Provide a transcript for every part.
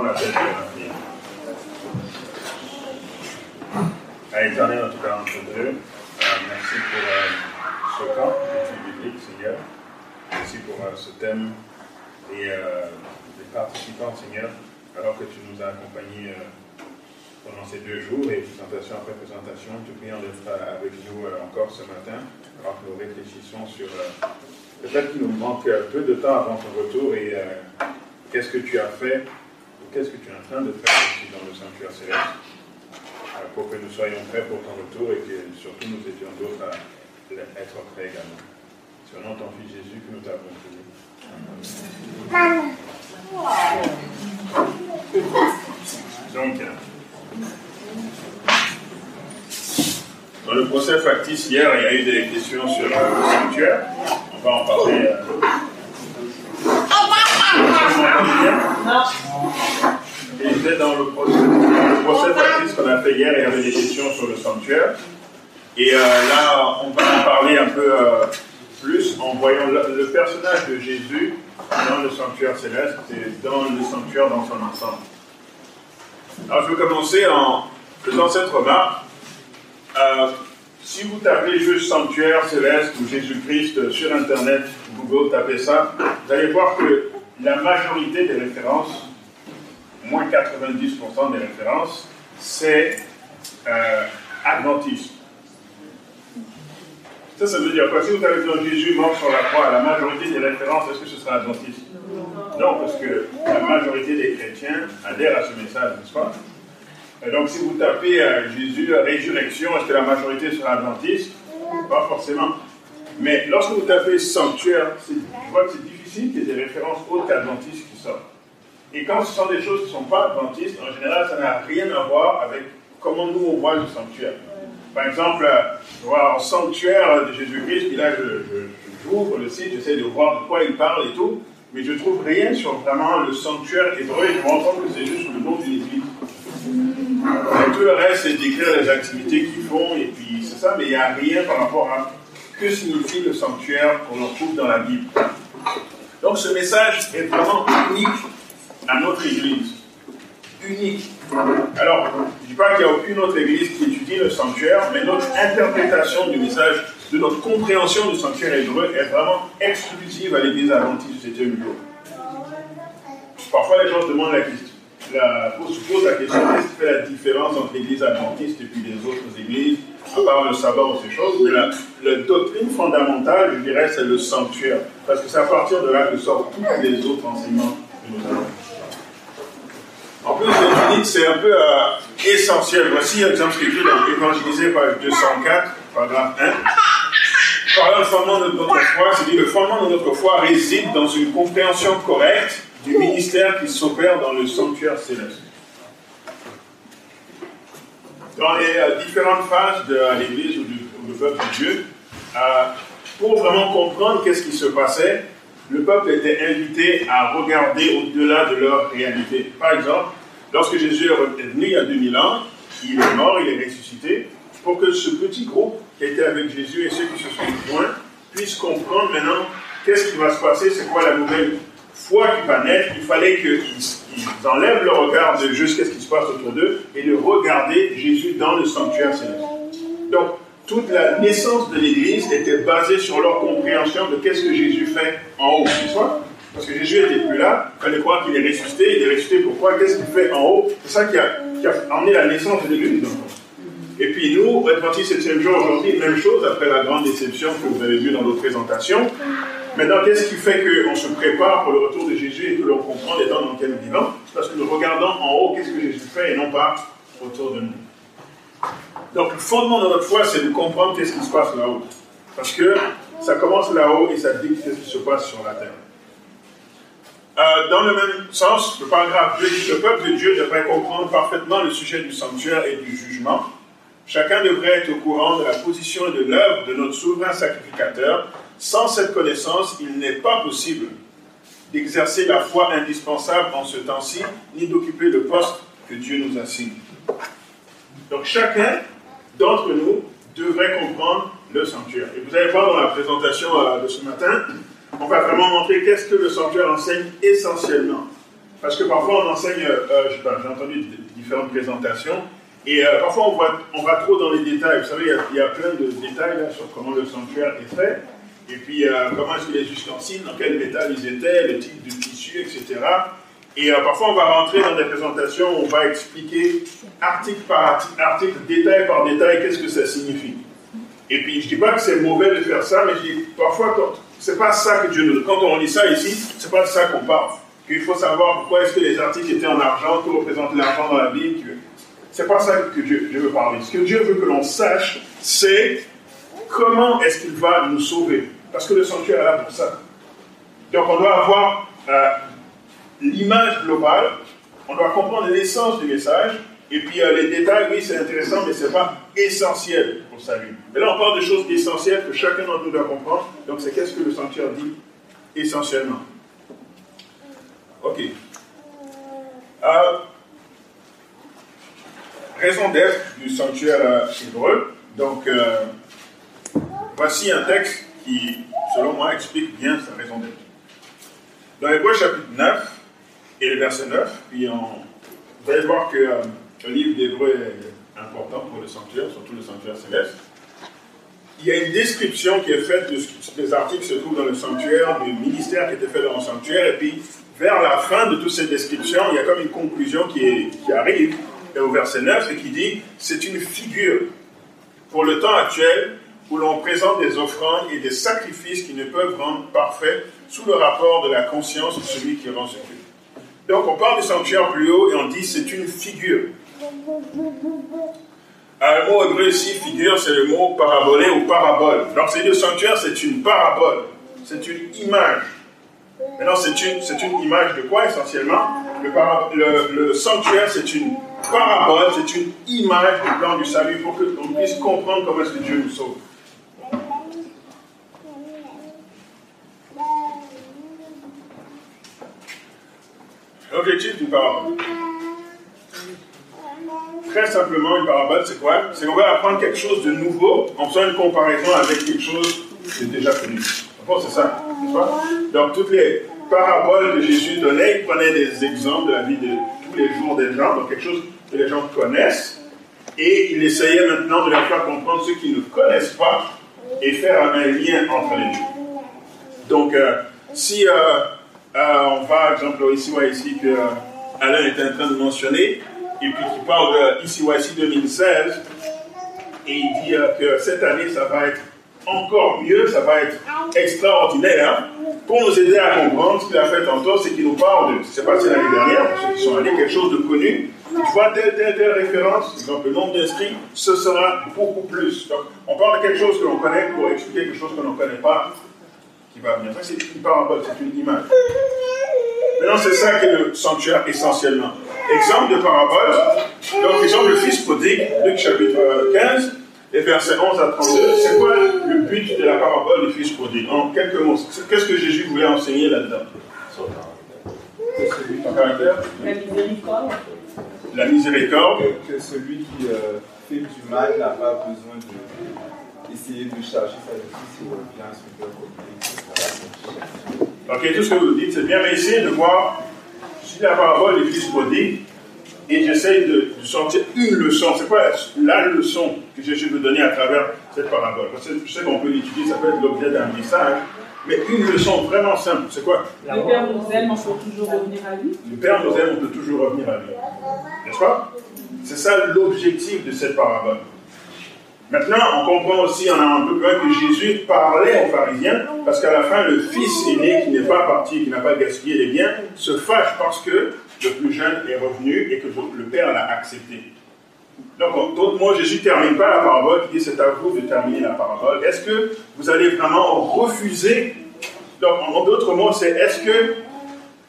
À éternel notre Père entre deux, merci pour euh, ce camp d'études bibliques, Seigneur. Merci pour euh, ce thème et euh, les participants, Seigneur, alors que tu nous as accompagnés pendant ces deux jours et présentation après présentation. Te prions d'être avec nous encore ce matin, alors que nous réfléchissons sur le fait qu'il nous manque peu de temps avant ton retour et qu'est-ce que tu as fait qu'est-ce que tu es en train de faire ici dans le sanctuaire céleste pour que nous soyons prêts pour ton retour et que surtout nous étions d'autres à être prêts également. C'est au nom de ton Fils Jésus que nous avons prié. Donc, dans le procès factice hier, il y a eu des questions sur le sanctuaire. On va en parler. Euh, et dans le procès, le procès factice qu'on a fait hier, il y avait des questions sur le sanctuaire. Et euh, là, on va en parler un peu euh, plus en voyant le, personnage de Jésus dans le sanctuaire céleste et dans le sanctuaire dans son ensemble. Alors, je vais commencer en faisant cette remarque. Euh, si vous tapez juste sanctuaire céleste ou Jésus-Christ sur Internet, Google, tapez ça, vous allez voir que la majorité des références, moins 90% des références, c'est euh, adventiste. Ça, ça veut dire quoi? Si vous avez dans Jésus mort sur la croix, la majorité des références, est-ce que ce sera adventiste? Non, parce que la majorité des chrétiens adhèrent à ce message, n'est-ce pas? Donc, si vous tapez euh, Jésus, résurrection, est-ce que la majorité sera adventiste? Pas forcément. Mais lorsque vous tapez sanctuaire, je vois que c'est ait des références autres qu'adventistes qui sortent. Et quand ce sont des choses qui ne sont pas adventistes, en général, ça n'a rien à voir avec comment nous on voit le sanctuaire. Par exemple, voir un sanctuaire de Jésus-Christ, puis là, j'ouvre le site, j'essaie de voir de quoi il parle et tout, mais je ne trouve rien sur vraiment le sanctuaire hébreu et je me rends compte que c'est juste le nom d'une église. Et tout le reste, c'est d'écrire les activités qu'ils font, et puis c'est ça, mais il n'y a rien par rapport à que signifie le sanctuaire qu'on trouve dans la Bible. Donc ce message est vraiment unique à notre Église. Unique. Alors, je ne dis pas qu'il n'y a aucune autre Église qui étudie le sanctuaire, mais notre interprétation du message, de notre compréhension du sanctuaire hébreu est vraiment exclusive à l'Église adventiste du septième jour. Parfois, les gens se demandent la question. La, se posent la question qu'est-ce qui fait la différence entre l'Église adventiste et puis les autres églises? À part le sabbat ou ces choses, mais la, doctrine fondamentale, je dirais, c'est le sanctuaire. Parce que c'est à partir de là que sortent tous les autres enseignements que nous avons. En plus, c'est un peu euh, essentiel. Voici un exemple écrit dans l'Évangélisé, page 204, paragraphe 1. Par le fondement de notre foi, c'est dit le fondement de notre foi réside dans une compréhension correcte du ministère qui s'opère dans le sanctuaire céleste dans les euh, différentes phases de l'Église ou du, peuple de Dieu, euh, pour vraiment comprendre qu'est-ce qui se passait, le peuple était invité à regarder au-delà de leur réalité. Par exemple, lorsque Jésus est venu il y a 2000 ans, il est mort, il est ressuscité, pour que ce petit groupe qui était avec Jésus et ceux qui se sont joints puissent comprendre maintenant qu'est-ce qui va se passer, c'est quoi la nouvelle foi qui va naître, il fallait qu'ils enlèvent le regard de juste qu'est-ce qui se passe autour d'eux et de regarder Jésus dans le sanctuaire céleste. Donc, toute la naissance de l'Église était basée sur leur compréhension de qu'est-ce que Jésus fait en haut, tu vois Parce que Jésus n'était plus là, il fallait croire qu'il est ressuscité, il est ressuscité pourquoi? Qu'est-ce qu'il fait en haut? C'est ça qui a, amené la naissance de l'Église. Et puis nous, Adventiste 7 jour aujourd'hui, même chose après la grande déception que vous avez vue dans notre présentation. Maintenant, qu'est-ce qui fait qu'on se prépare pour le retour de Jésus et que l'on comprend les temps dans lesquels nous vivons? C'est parce que nous regardons en haut qu'est-ce que Jésus fait et non pas autour de nous. Donc, le fondement de notre foi, c'est de comprendre qu'est-ce qui se passe là-haut. Parce que ça commence là-haut et ça dit qu'est-ce qui se passe sur la terre. Euh, dans le même sens, le paragraphe 2 dit le peuple de Dieu devrait comprendre parfaitement le sujet du sanctuaire et du jugement. Chacun devrait être au courant de la position et de l'œuvre de notre souverain sacrificateur sans cette connaissance, il n'est pas possible d'exercer la foi indispensable en ce temps-ci, ni d'occuper le poste que Dieu nous assigne. Donc chacun d'entre nous devrait comprendre le sanctuaire. Et vous allez voir dans la présentation euh, de ce matin, on va vraiment montrer qu'est-ce que le sanctuaire enseigne essentiellement. parce que parfois on enseigne, euh, j'ai entendu différentes présentations, et euh, parfois on va, trop dans les détails. Vous savez, il y, a, plein de détails là, sur comment le sanctuaire est fait, et puis euh, comment est-ce que les ustensiles, dans quel métal ils étaient, le type de tissu, etc. Et parfois on va rentrer dans des présentations, on va expliquer article par article, détail par détail, qu'est-ce que ça signifie. Et puis je ne dis pas que c'est mauvais de faire ça, mais je dis parfois c'est pas ça que Dieu nous. Quand on lit ça ici, c'est pas de ça qu'on parle. Il faut savoir pourquoi est-ce que les articles étaient en argent, que représente l'argent dans la Bible. C'est pas ça que Dieu, veut parler. Ce que Dieu veut que l'on sache, c'est comment est-ce qu'il va nous sauver. Parce que le sanctuaire est là pour ça. Donc on doit avoir euh, l'image globale, on doit comprendre l'essence du message, et puis euh, les détails, oui, c'est intéressant, mais ce n'est pas essentiel pour sa vie. Mais là, on parle de choses essentielles que chacun d'entre nous doit comprendre. Donc, c'est qu'est-ce que le sanctuaire dit essentiellement. Ok. Euh, raison d'être du sanctuaire euh, hébreu. Donc, euh, voici un texte qui, selon moi, explique bien sa raison d'être. Dans Hébreu chapitre 9 et le verset 9, puis vous allez voir que le livre d'Hébreu est important pour le sanctuaire, surtout le sanctuaire céleste. Il y a une description qui est faite de ce que les articles se trouvent dans le sanctuaire, du ministère qui était fait dans le sanctuaire, et puis vers la fin de toutes ces descriptions, il y a comme une conclusion qui, qui arrive au verset 9 et qui dit c'est une figure pour le temps actuel où l'on présente des offrandes et des sacrifices qui ne peuvent rendre parfait sous le rapport de la conscience de celui qui rend ce culte. Donc on parle du sanctuaire plus haut et on dit c'est une figure. Un mot hébreu ici, figure, c'est le mot parabolé ou parabole. Donc c'est le sanctuaire, c'est une parabole, c'est une image. Maintenant, c'est une, une image de quoi essentiellement? Le, le, sanctuaire, c'est une parabole, c'est une image du plan du salut pour que l'on puisse comprendre comment est-ce que Dieu nous sauve. L'objectif d'une parabole. Très simplement, une parabole, c'est quoi? C'est qu'on va apprendre quelque chose de nouveau en faisant une comparaison avec quelque chose qui est déjà connu. C'est ça, Donc, toutes les paraboles que Jésus donnait, il prenait des exemples de la vie de les jours des gens, donc quelque chose que les gens connaissent, et il essayait maintenant de leur faire comprendre ce qu'ils ne connaissent pas et faire un lien entre les deux. Donc, euh, si euh, euh, on va, exemple, ici ou ici, que Alain est en train de mentionner, et puis qui parle ici ou ici 2016, et il dit que cette année, ça va être encore mieux, ça va être extraordinaire. Pour nous aider à comprendre, ce qu'il a fait tantôt, c'est qu'il nous parle de, je ne sais pas si l'année dernière, pour ceux qui sont allés, quelque chose de connu. Tu vois telle, telle, telle référence, donc le nombre d'inscrits, ce sera beaucoup plus. Donc, on parle de quelque chose que l'on connaît pour expliquer quelque chose que l'on ne connaît pas qui va venir. Ça, c'est une parabole, c'est une image. Maintenant, c'est ça qui est le sanctuaire essentiellement. Exemple de parabole, donc exemple le fils prodigue, Luc chapitre 15, et versets 11 à 32, c'est quoi le but de la parabole du Fils prodigue En quelques mots, qu'est-ce que Jésus voulait enseigner là-dedans? Son caractère La miséricorde. La miséricorde. Que, celui qui euh, fait du mal n'a pas besoin d'essayer de, chercher sa justice, il revient Ok, tout ce que vous dites, c'est bien, mais essayez de voir si la parabole du Fils prodigue et j'essaie de, sortir une leçon. C'est quoi la leçon que Jésus veut donner à travers cette parabole? Parce que je sais qu'on peut l'étudier, ça peut être l'objet d'un message, mais une leçon vraiment simple, c'est quoi? Le Père nous aime, on peut toujours revenir à lui. Le Père nous aime, on peut toujours revenir à lui. N'est-ce pas? C'est ça l'objectif de cette parabole. Maintenant, on comprend aussi, on a un peu plus que Jésus parlait aux pharisiens, parce qu'à la fin, le fils aîné qui n'est pas parti, qui n'a pas gaspillé les biens, se fâche parce que le plus jeune est revenu et que le père l'a accepté. Donc, d'autres mots, Jésus ne termine pas la parabole, il dit c'est à vous de terminer la parabole. Est-ce que vous allez vraiment refuser? Donc, en d'autres mots, c'est est-ce que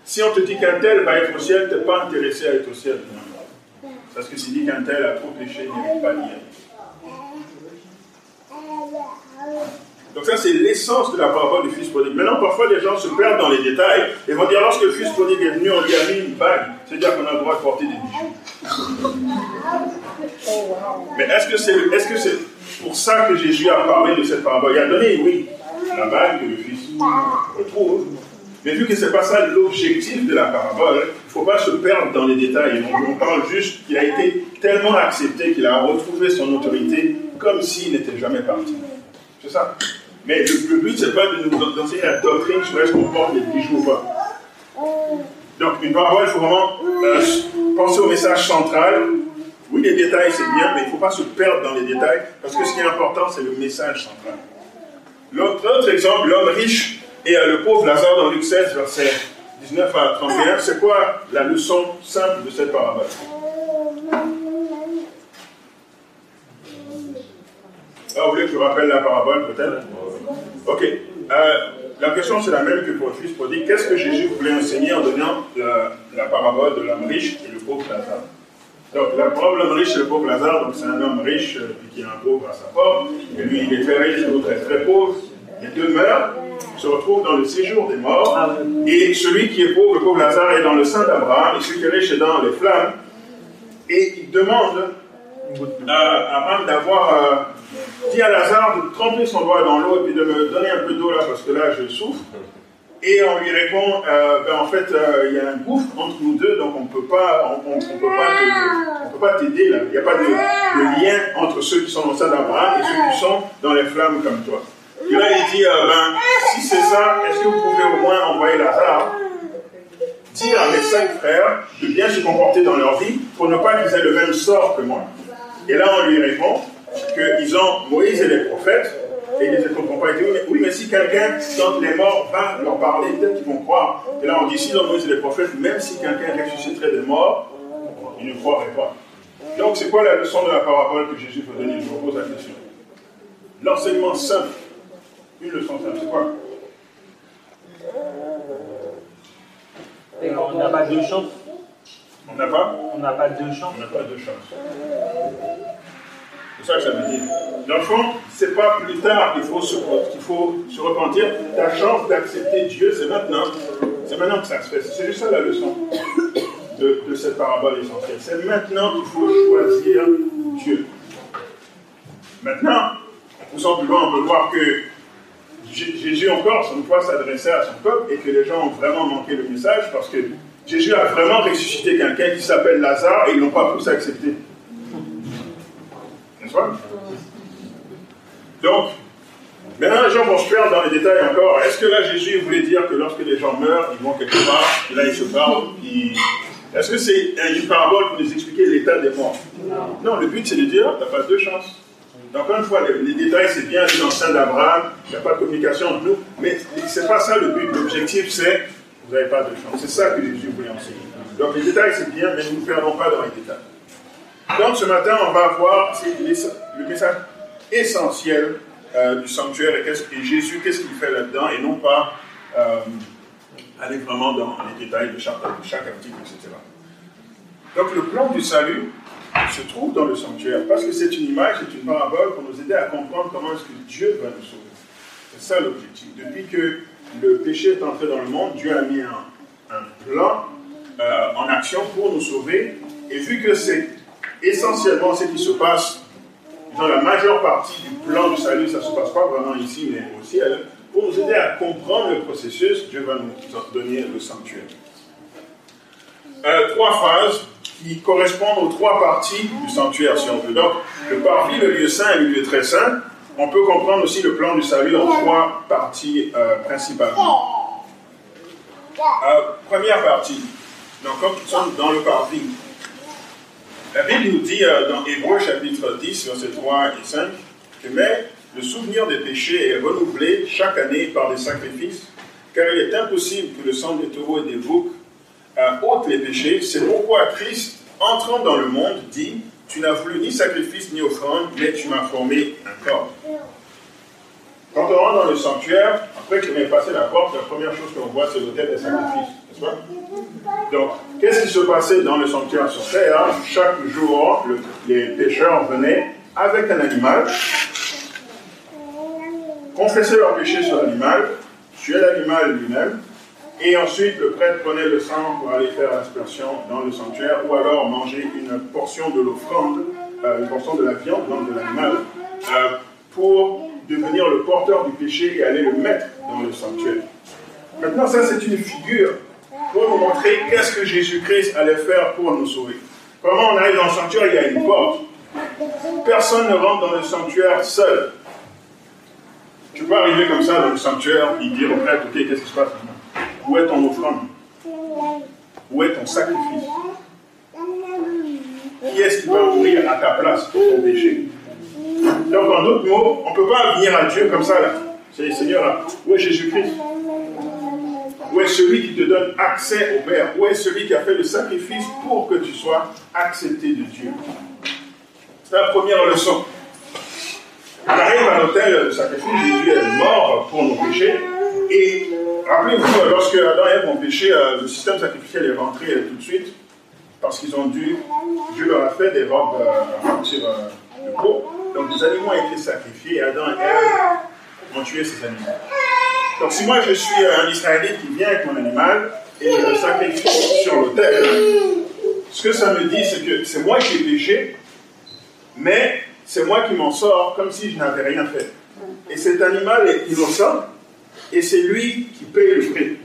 si on te dit qu'un tel va être au ciel, tu n'es pas intéressé à être au ciel Parce que s'il dit qu'un tel a trop péché, il n'est pas d'y donc ça, c'est l'essence de la parabole du fils prodigue. Les gens se perdent dans les détails et vont dire, lorsque le fils prodigue est venu, on lui a mis une bague. C'est-à-dire qu'on a le droit de porter des bijoux. Mais est-ce que c'est est -ce c'est pour ça que Jésus a parlé de cette parabole? Il a donné, oui, la bague que le fils retrouve. Mais vu que ce n'est pas ça l'objectif de la parabole, ne faut pas se perdre dans les détails. On, on parle juste qu'il a été tellement accepté qu'il a retrouvé son autorité comme s'il n'était jamais parti. C'est ça. Mais le, but, c'est pas de nous enseigner la doctrine sur est-ce qu'on porte les bijoux ou pas. Donc, une parabole, il faut vraiment euh, penser au message central. Oui, les détails, c'est bien, mais il ne faut pas se perdre dans les détails, parce que ce qui est important, c'est le message central. L'autre exemple, l'homme riche et le pauvre Lazare dans Luc 16, verset 19 à 31, c'est quoi la leçon simple de cette parabole? Ah, vous voulez que je rappelle la parabole peut-être Ok. Euh, la question c'est la même que pour le fils prodigue. Qu'est-ce que Jésus voulait enseigner en donnant la, la parabole de l'homme riche et le pauvre Lazare? Donc la parabole de l'homme riche et le pauvre Lazare, donc c'est un homme riche euh, qui est un pauvre à sa porte, et lui il est très riche, l'autre est très pauvre. Les deux meurent, se retrouvent dans le séjour des morts, et celui qui est pauvre, le pauvre Lazare, est dans le sein d'Abraham, et celui qui est riche est dans les flammes, et il demande euh, à Abraham d'avoir dit à Lazare de tremper son doigt dans l'eau et puis de me donner un peu d'eau là parce que là je souffre. Et on lui répond, euh, ben, en fait, euh, il y a un gouffre entre nous deux, donc on ne peut pas, on, on- peut pas t'aider là. Il n'y a pas de, de lien entre ceux qui sont dans le sein d'Abraham et ceux qui sont dans les flammes comme toi. Et là, il dit, euh, ben, si c'est ça, est-ce que vous pouvez au moins envoyer Lazare dire à mes cinq frères de bien se comporter dans leur vie pour ne pas qu'ils aient le même sort que moi? Et là, on lui répond qu'ils ont Moïse et les prophètes, et ils ne comprennent pas. Ils disent, oui, mais, si quelqu'un d'entre les morts va leur parler, peut-être qu'ils vont croire. Et là, on dit, ont Moïse et les prophètes, même si quelqu'un ressusciterait des morts, ils ne croiraient pas. Donc, c'est quoi la leçon de la parabole que Jésus veut donner? Je vous pose la question. L'enseignement simple. Une leçon simple, c'est quoi? On n'a pas deux chances. On n'a pas? On n'a pas deux chances. On n'a pas de chance. C'est ça que ça veut dire. Dans le fond, c'est pas plus tard qu'il faut, se, repentir. Ta chance d'accepter Dieu, c'est maintenant. C'est maintenant que ça se fait. C'est juste ça la leçon de, de cette parabole essentielle. C'est maintenant qu'il faut choisir Dieu. Maintenant, tout simplement, on peut voir que Jésus encore, une fois, s'adressait à son peuple et que les gens ont vraiment manqué le message parce que Jésus a vraiment ressuscité quelqu'un qui s'appelle Lazare et ils n'ont pas tous accepté. Donc, maintenant les gens vont se perdre dans les détails encore. Est-ce que là Jésus voulait dire que lorsque les gens meurent, ils vont quelque part, et là ils se parlent, puis- Est-ce que c'est une parabole pour nous expliquer l'état des morts? Non, le but c'est de dire, tu n'as pas deux chances. Donc, encore une fois, les, les détails, c'est bien dans le sein d'Abraham, il n'y a pas de communication entre nous, mais c'est pas ça le but. L'objectif, c'est vous n'avez pas de chance. C'est ça que Jésus voulait enseigner. Donc, les détails, c'est bien, mais ne nous perdons pas dans les détails. Donc, ce matin, on va voir le message essentiel euh, du sanctuaire et, qu'est-ce- et Jésus, qu'est-ce qu'il fait là-dedans, et non pas euh, aller vraiment dans les détails de chaque, article, etc. Donc, le plan du salut, se trouve dans le sanctuaire, parce que c'est une image, c'est une parabole pour nous aider à comprendre comment est-ce que Dieu va nous sauver. C'est ça l'objectif. Depuis que le péché est entré dans le monde, Dieu a mis un, un plan euh, en action pour nous sauver. Et vu que c'est essentiellement ce qui se passe dans la majeure partie du plan du salut, ça ne se passe pas vraiment ici, mais au ciel, pour nous aider à comprendre le processus, Dieu va nous donner le sanctuaire. Euh, trois phases qui correspondent aux trois parties du sanctuaire, si on veut. Donc, le parvis, le lieu saint et le lieu très saint. On peut comprendre aussi le plan du salut en trois parties euh, principalement. Euh, première partie. Donc, comme nous sommes dans le parvis, la Bible nous dit euh, dans Hébreu chapitre 10, versets 3 et 5, que mais le souvenir des péchés est renouvelé chaque année par des sacrifices, car il est impossible que le sang des taureaux et des boucs euh, ôte les péchés. C'est pourquoi Christ, entrant dans le monde, dit Tu n'as voulu ni sacrifice ni offrande, mais tu m'as formé un corps. Quand on rentre dans le sanctuaire, après qu'on ait passé la porte, la première chose qu'on voit, c'est l'autel des sacrifices, pas Donc, qu'est-ce qui se passait dans le sanctuaire sur Chaque jour, le- les pécheurs venaient avec un animal, confessaient leur péché sur l'animal, tuaient l'animal lui-même, et ensuite le prêtre prenait le sang pour aller faire l'aspersion dans le sanctuaire, ou alors manger une portion de l'offrande, euh, une portion de la viande, donc de l'animal, euh, pour devenir le porteur du péché et aller le mettre dans le sanctuaire. Maintenant, ça c'est une figure pour pour montrer qu'est-ce que Jésus-Christ allait faire pour nous sauver. Comment on arrive dans le sanctuaire Il y a une porte. Personne ne rentre dans le sanctuaire seul. Tu peux arriver comme ça dans le sanctuaire et dire au prêtre, ok, qu'est-ce qui se passe Où est ton offrande? Où est ton sacrifice? Qui est-ce qui va mourir à ta place pour ton péché? Donc, en d'autres mots, on ne peut pas venir à Dieu comme ça là. C'est Seigneur, où est Jésus-Christ? Où est celui qui te donne accès au Père? Où est celui qui a fait le sacrifice pour que tu sois accepté de Dieu? C'est la première leçon. On arrive à l'hôtel de sacrifice, Jésus est mort pour nos péchés. Et rappelez-vous, lorsque Adam et Ève ont péché, euh, le système sacrificiel est rentré tout de suite parce qu'ils ont dû, Dieu leur a fait des robes euh, partir euh, de peau. Donc des animaux ont été sacrifiés et Adam et Ève ont tué ces animaux. Donc si moi je suis un Israélite qui vient avec mon animal et je le sacrifie sur l'autel, ce que ça me dit, c'est que c'est moi qui ai péché, mais c'est moi qui m'en sors comme si je n'avais rien fait. Et cet animal est innocent, et c'est lui qui paye le prix.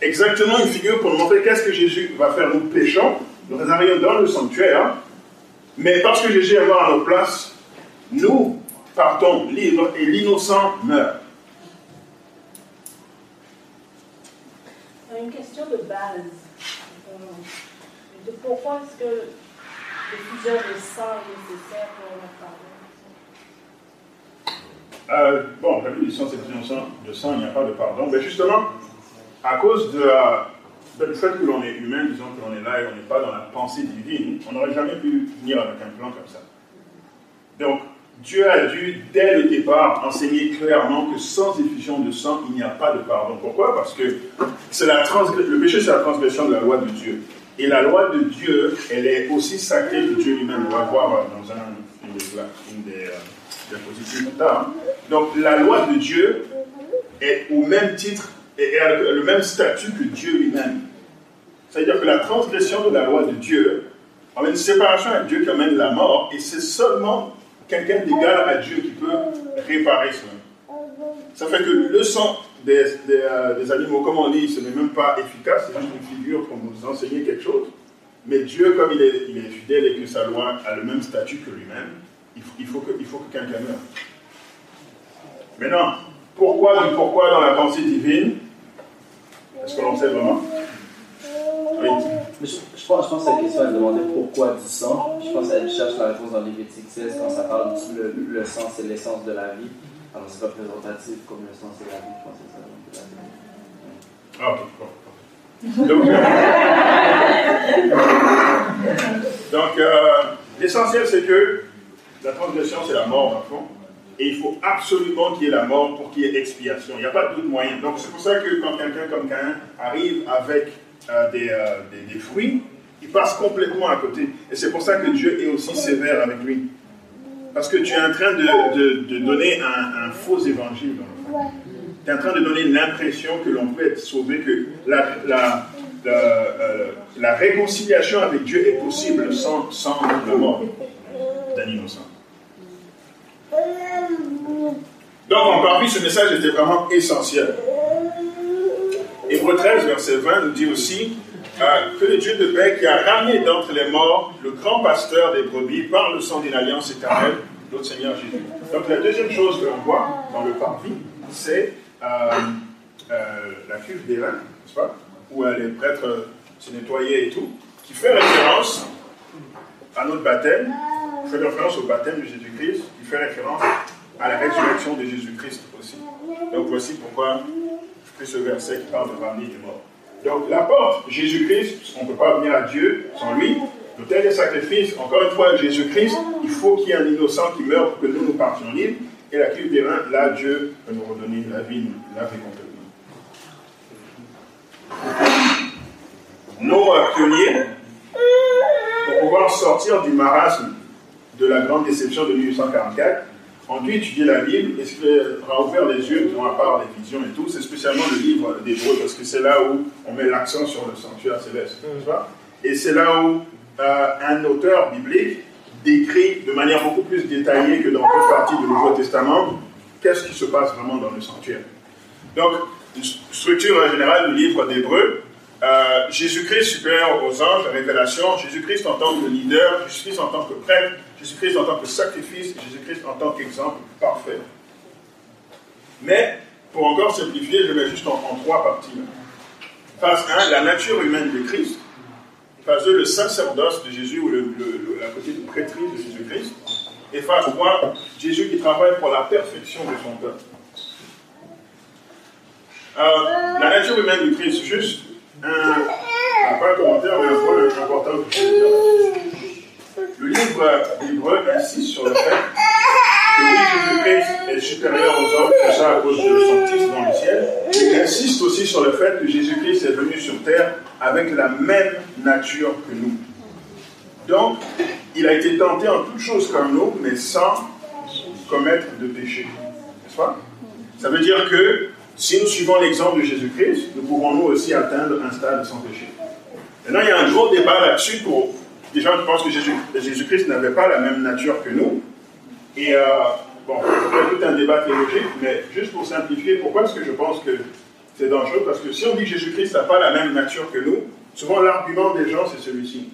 Exactement une figure pour nous montrer qu'est-ce que Jésus va faire. Nous péchons, nous arrivons dans le sanctuaire, mais parce que Jésus est mort à nos places, nous partons libres et l'innocent meurt. Une question de base. De pourquoi est-ce que le de sang est nécessaire pour le pardon? Euh, bon, la dit sans effusion de sang, il n'y a pas de pardon. Mais justement, à cause de, euh, du fait que l'on est humain, disons que l'on est là et on n'est pas dans la pensée divine, on n'aurait jamais pu venir avec un plan comme ça. Donc, Dieu a dû, dès le départ, enseigner clairement que sans effusion de sang, il n'y a pas de pardon. Pourquoi? Parce que la le péché, c'est la transgression de la loi de Dieu. Et la loi de Dieu, elle est aussi sacrée que Dieu lui-même. On va voir dans un, une des, des euh, plus tard. Donc, la loi de Dieu est au même titre et a le même statut que Dieu lui-même. C'est-à-dire que la transgression de la loi de Dieu amène une séparation avec Dieu qui amène la mort, et c'est seulement quelqu'un d'égal à Dieu qui peut réparer cela. Ça fait que le sang des, des, euh, animaux, comme on dit, ce n'est même pas efficace, c'est juste une figure pour nous enseigner quelque chose. Mais Dieu, comme il est, il est fidèle et que sa loi a le même statut que lui-même, il faut, il faut que, que quelqu'un meure. Maintenant, pourquoi pourquoi dans la pensée divine Est-ce que l'on sait vraiment? Oui. Je, pense, que la question elle demandait pourquoi du sang. Je pense qu'elle cherche la réponse dans Lévitique 16 quand ça parle du le, le sang, c'est l'essence de la vie. Alors c'est représentatif comme le sang, c'est la vie. Je pense que c'est ça. Ah, ok. Donc, euh, euh, l'essentiel, c'est que la transgression, c'est la mort, le fond. Et il faut absolument qu'il y ait la mort pour qu'il y ait expiation. Il n'y a pas d'autre moyen. Donc, c'est pour ça que quand quelqu'un comme Cain arrive avec euh, des- des fruits, il passe complètement à côté. Et c'est pour ça que Dieu est aussi sévère avec lui. Parce que tu es en train de, de- de donner un, un faux évangile, dans. Tu es en train de donner l'impression que l'on peut être sauvé, que la, la, la, euh, la réconciliation avec Dieu est possible sans, sans la mort d'un innocent. Donc, en parmi, ce message était vraiment essentiel. Hébreu 13, verset 20 nous dit aussi euh, que le Dieu de paix qui a ramené d'entre les morts le grand pasteur des brebis par le sang d'une alliance éternelle, notre Seigneur Jésus. Donc la deuxième chose que l'on voit dans le parvis, c'est euh, euh, la cuve des reins, n'est-ce pas Où les prêtres se nettoyaient et tout, qui fait référence à notre baptême, qui fait référence au baptême de Jésus-Christ, qui fait référence à la résurrection de Jésus-Christ aussi. Donc voici pourquoi je ce verset qui parle de ramener des morts. Donc la porte, Jésus-Christ, on ne peut pas venir à Dieu sans lui. L'autel des sacrifices, encore une fois, Jésus-Christ, il faut qu'il y ait un innocent qui meure pour que nous nous partions libres. Et la cuve des reins, là, Dieu peut nous redonner la vie, nous laver complètement. Nos pour pouvoir sortir du marasme de la grande déception de 1844, ont dû étudier la Bible et se faire ouvert les yeux, à part les visions et tout. C'est spécialement le livre d'Hébreu, parce que c'est là où on met l'accent sur le sanctuaire céleste. Et c'est là où euh, un auteur biblique décrit de manière beaucoup plus détaillée que dans toute partie du Nouveau Testament qu'est-ce qui se passe vraiment dans le sanctuaire. Donc, une structure générale du livre d'Hébreu, euh, Jésus-Christ supérieur aux anges, la révélation, Jésus-Christ en tant que leader, Jésus-Christ en tant que prêtre, Jésus-Christ en tant que sacrifice, Jésus-Christ en tant qu'exemple parfait. Mais, pour encore simplifier, je mets juste en, trois parties. Phase 1, la nature humaine de Christ. Phase 2, le sacerdoce de Jésus ou la côté de prêtrise de Jésus-Christ. Et phase 3, Jésus qui travaille pour la perfection de son peuple. Euh, la nature humaine du Christ, juste un, pas un commentaire, mais un point important Le livre d'Hébreu insiste sur le fait que oui, Jésus-Christ est supérieur aux autres, que ça à cause de son Fils dans le ciel. Il insiste aussi sur le fait que Jésus-Christ est venu sur terre avec la même nature que nous. Donc, il a été tenté en toutes choses comme nous, mais sans commettre de péché. N'est-ce pas? Ça veut dire que si nous suivons l'exemple de Jésus-Christ, nous pouvons nous aussi atteindre un stade sans péché. Maintenant, il y a un gros débat là-dessus pour des gens pensent que Jésus- Jésus-Christ n'avait pas la même nature que nous. Et euh, bon, c'est tout un débat théologique, mais juste pour simplifier, pourquoi est-ce que je pense que c'est dangereux? Parce que si on dit que Jésus-Christ n'a pas la même nature que nous, souvent l'argument des gens c'est celui-ci.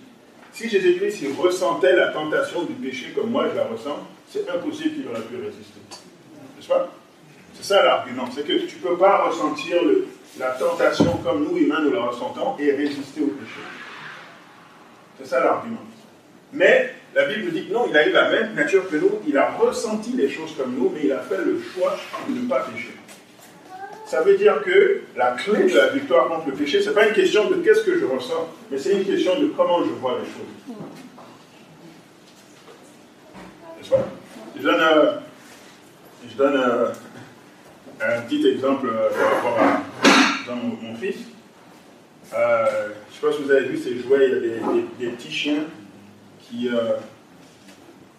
Si Jésus-Christ ressentait la tentation du péché comme moi je la ressens, c'est impossible qu'il aurait pu résister. N'est-ce pas? C'est ça l'argument. C'est que tu ne peux pas ressentir la tentation comme nous humains nous la ressentons et résister au péché. C'est ça l'argument. Mais la Bible dit que non, il a eu la même nature que nous, il a ressenti les choses comme nous, mais il a fait le choix de ne pas pécher. Ça veut dire que la clé de la victoire contre le péché, ce n'est pas une question de qu'est-ce que je ressens, mais c'est une question de comment je vois les choses. N'est-ce pas? Je donne, euh, je donne un petit exemple euh, par rapport à dans mon fils. Euh, je ne sais pas si vous avez vu ces jouets, il y a des, des- des petits chiens qui. euh,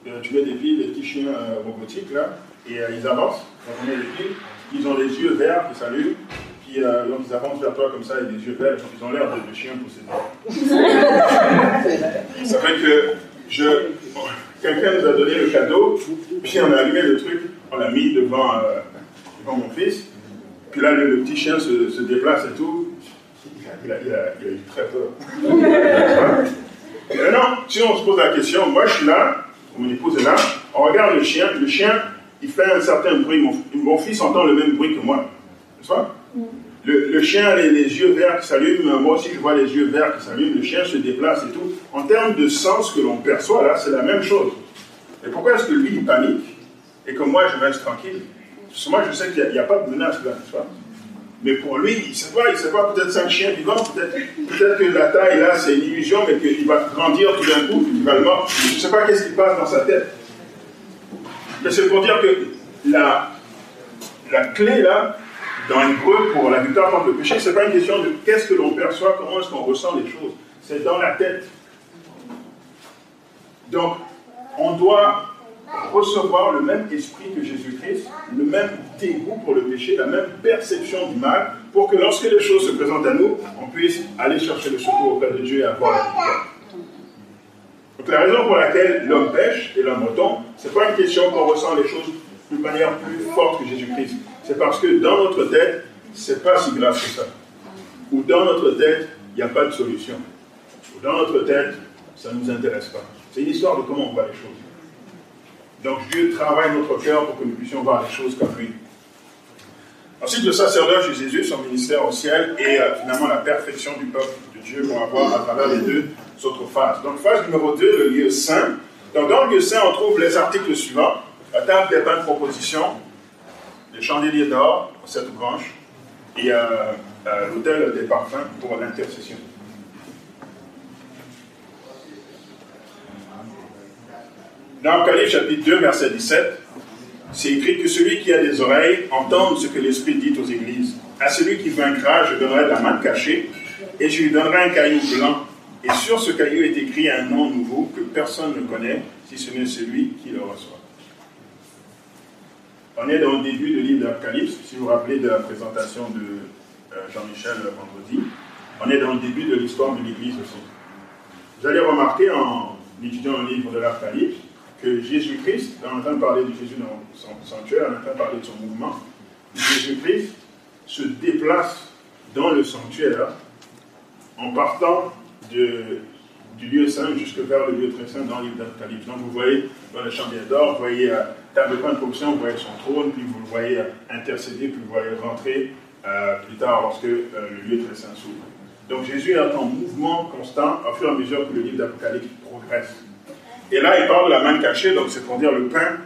euh, tu mets des piles, des petits chiens robotiques là, et ils avancent. Quand on met les piles, ils ont les yeux verts qui s'allument, puis donc ils avancent vers toi comme ça avec des yeux verts, ils ont l'air de, de chiens possédés. ça fait que je. bon, Quelqu'un nous a donné le cadeau, puis on a allumé le truc, on l'a mis devant, devant mon fils, puis là le, le petit chien se, se déplace et tout. Il a, eu très peur. Maintenant, si on se pose la question, moi je suis là, mon épouse est là, on regarde le chien, le chien, il fait un certain bruit, mon, fils entend le même bruit que moi, n'est-ce pas? Le, chien a les, yeux verts qui s'allument, moi aussi je vois les yeux verts qui s'allument, le chien se déplace et tout. En termes de sens que l'on perçoit là, c'est la même chose. Et pourquoi est-ce que lui il panique et que moi je reste tranquille? Parce que moi je sais qu'il n'y a, a pas de menace là, n'est-ce pas? Mais pour lui, il ne sait pas, il sait pas, peut-être c'est un chien vivant, peut-être que la taille là c'est une illusion, mais qu'il va grandir tout d'un coup, mordre. Je ne sais pas qu'est-ce qui passe dans sa tête. Mais c'est pour dire que la, la clé là, dans Hébreu pour la victoire contre le péché, ce n'est pas une question de qu'est-ce que l'on perçoit, comment est-ce qu'on ressent les choses. C'est dans la tête. Donc, on doit recevoir le même esprit que Jésus-Christ, le même dégoût pour le péché, la même perception du mal, pour que lorsque les choses se présentent à nous, on puisse aller chercher le secours auprès de Dieu et avoir la victoire. Donc la raison pour laquelle l'homme pêche et l'homme retombe, ce n'est pas une question qu'on ressent les choses d'une manière plus forte que Jésus-Christ. C'est parce que dans notre tête, c'est pas si grave que ça. Ou dans notre tête, il n'y a pas de solution. Ou dans notre tête, ça ne nous intéresse pas. C'est une histoire de comment on voit les choses. Donc Dieu travaille notre cœur pour que nous puissions voir les choses comme lui. Ensuite, le sacerdoce de Jésus, son ministère au ciel et euh, finalement la perfection du peuple de Dieu vont avoir à travers les deux autres phases. Donc, phase numéro 2, le lieu saint. Donc, dans le lieu saint, on trouve les articles suivants la table des pains de proposition, les chandeliers d'or, sept branches, et euh, euh, l'autel des parfums pour l'intercession. Dans Apocalypse chapitre 2, verset 17, c'est écrit que celui qui a des oreilles entende ce que l'Esprit dit aux églises. À celui qui vaincra, je donnerai de la main cachée, et je lui donnerai un caillou blanc. Et sur ce caillou est écrit un nom nouveau que personne ne connaît, si ce n'est celui qui le reçoit. On est dans le début du livre d'Apocalypse, si vous vous rappelez de la présentation de euh, Jean-Michel vendredi. On est dans le début de l'histoire de l'Église aussi. Vous allez remarquer en étudiant le livre de l'Apocalypse que Jésus-Christ, on est en train de parler de Jésus dans son sanctuaire, on est en train de parler de son mouvement, Jésus-Christ se déplace dans le sanctuaire en partant du lieu saint jusque vers le lieu très saint dans le livre d'Apocalypse. Donc vous voyez dans le chandelier d'or, vous voyez euh, table de fonction, vous voyez son trône, puis vous le voyez euh, intercéder, puis vous voyez rentrer euh, plus tard lorsque le lieu très saint s'ouvre. Donc Jésus est en mouvement constant au fur et à mesure que le livre d'Apocalypse progresse. Et là, il parle de la main cachée, donc c'est pour dire le pain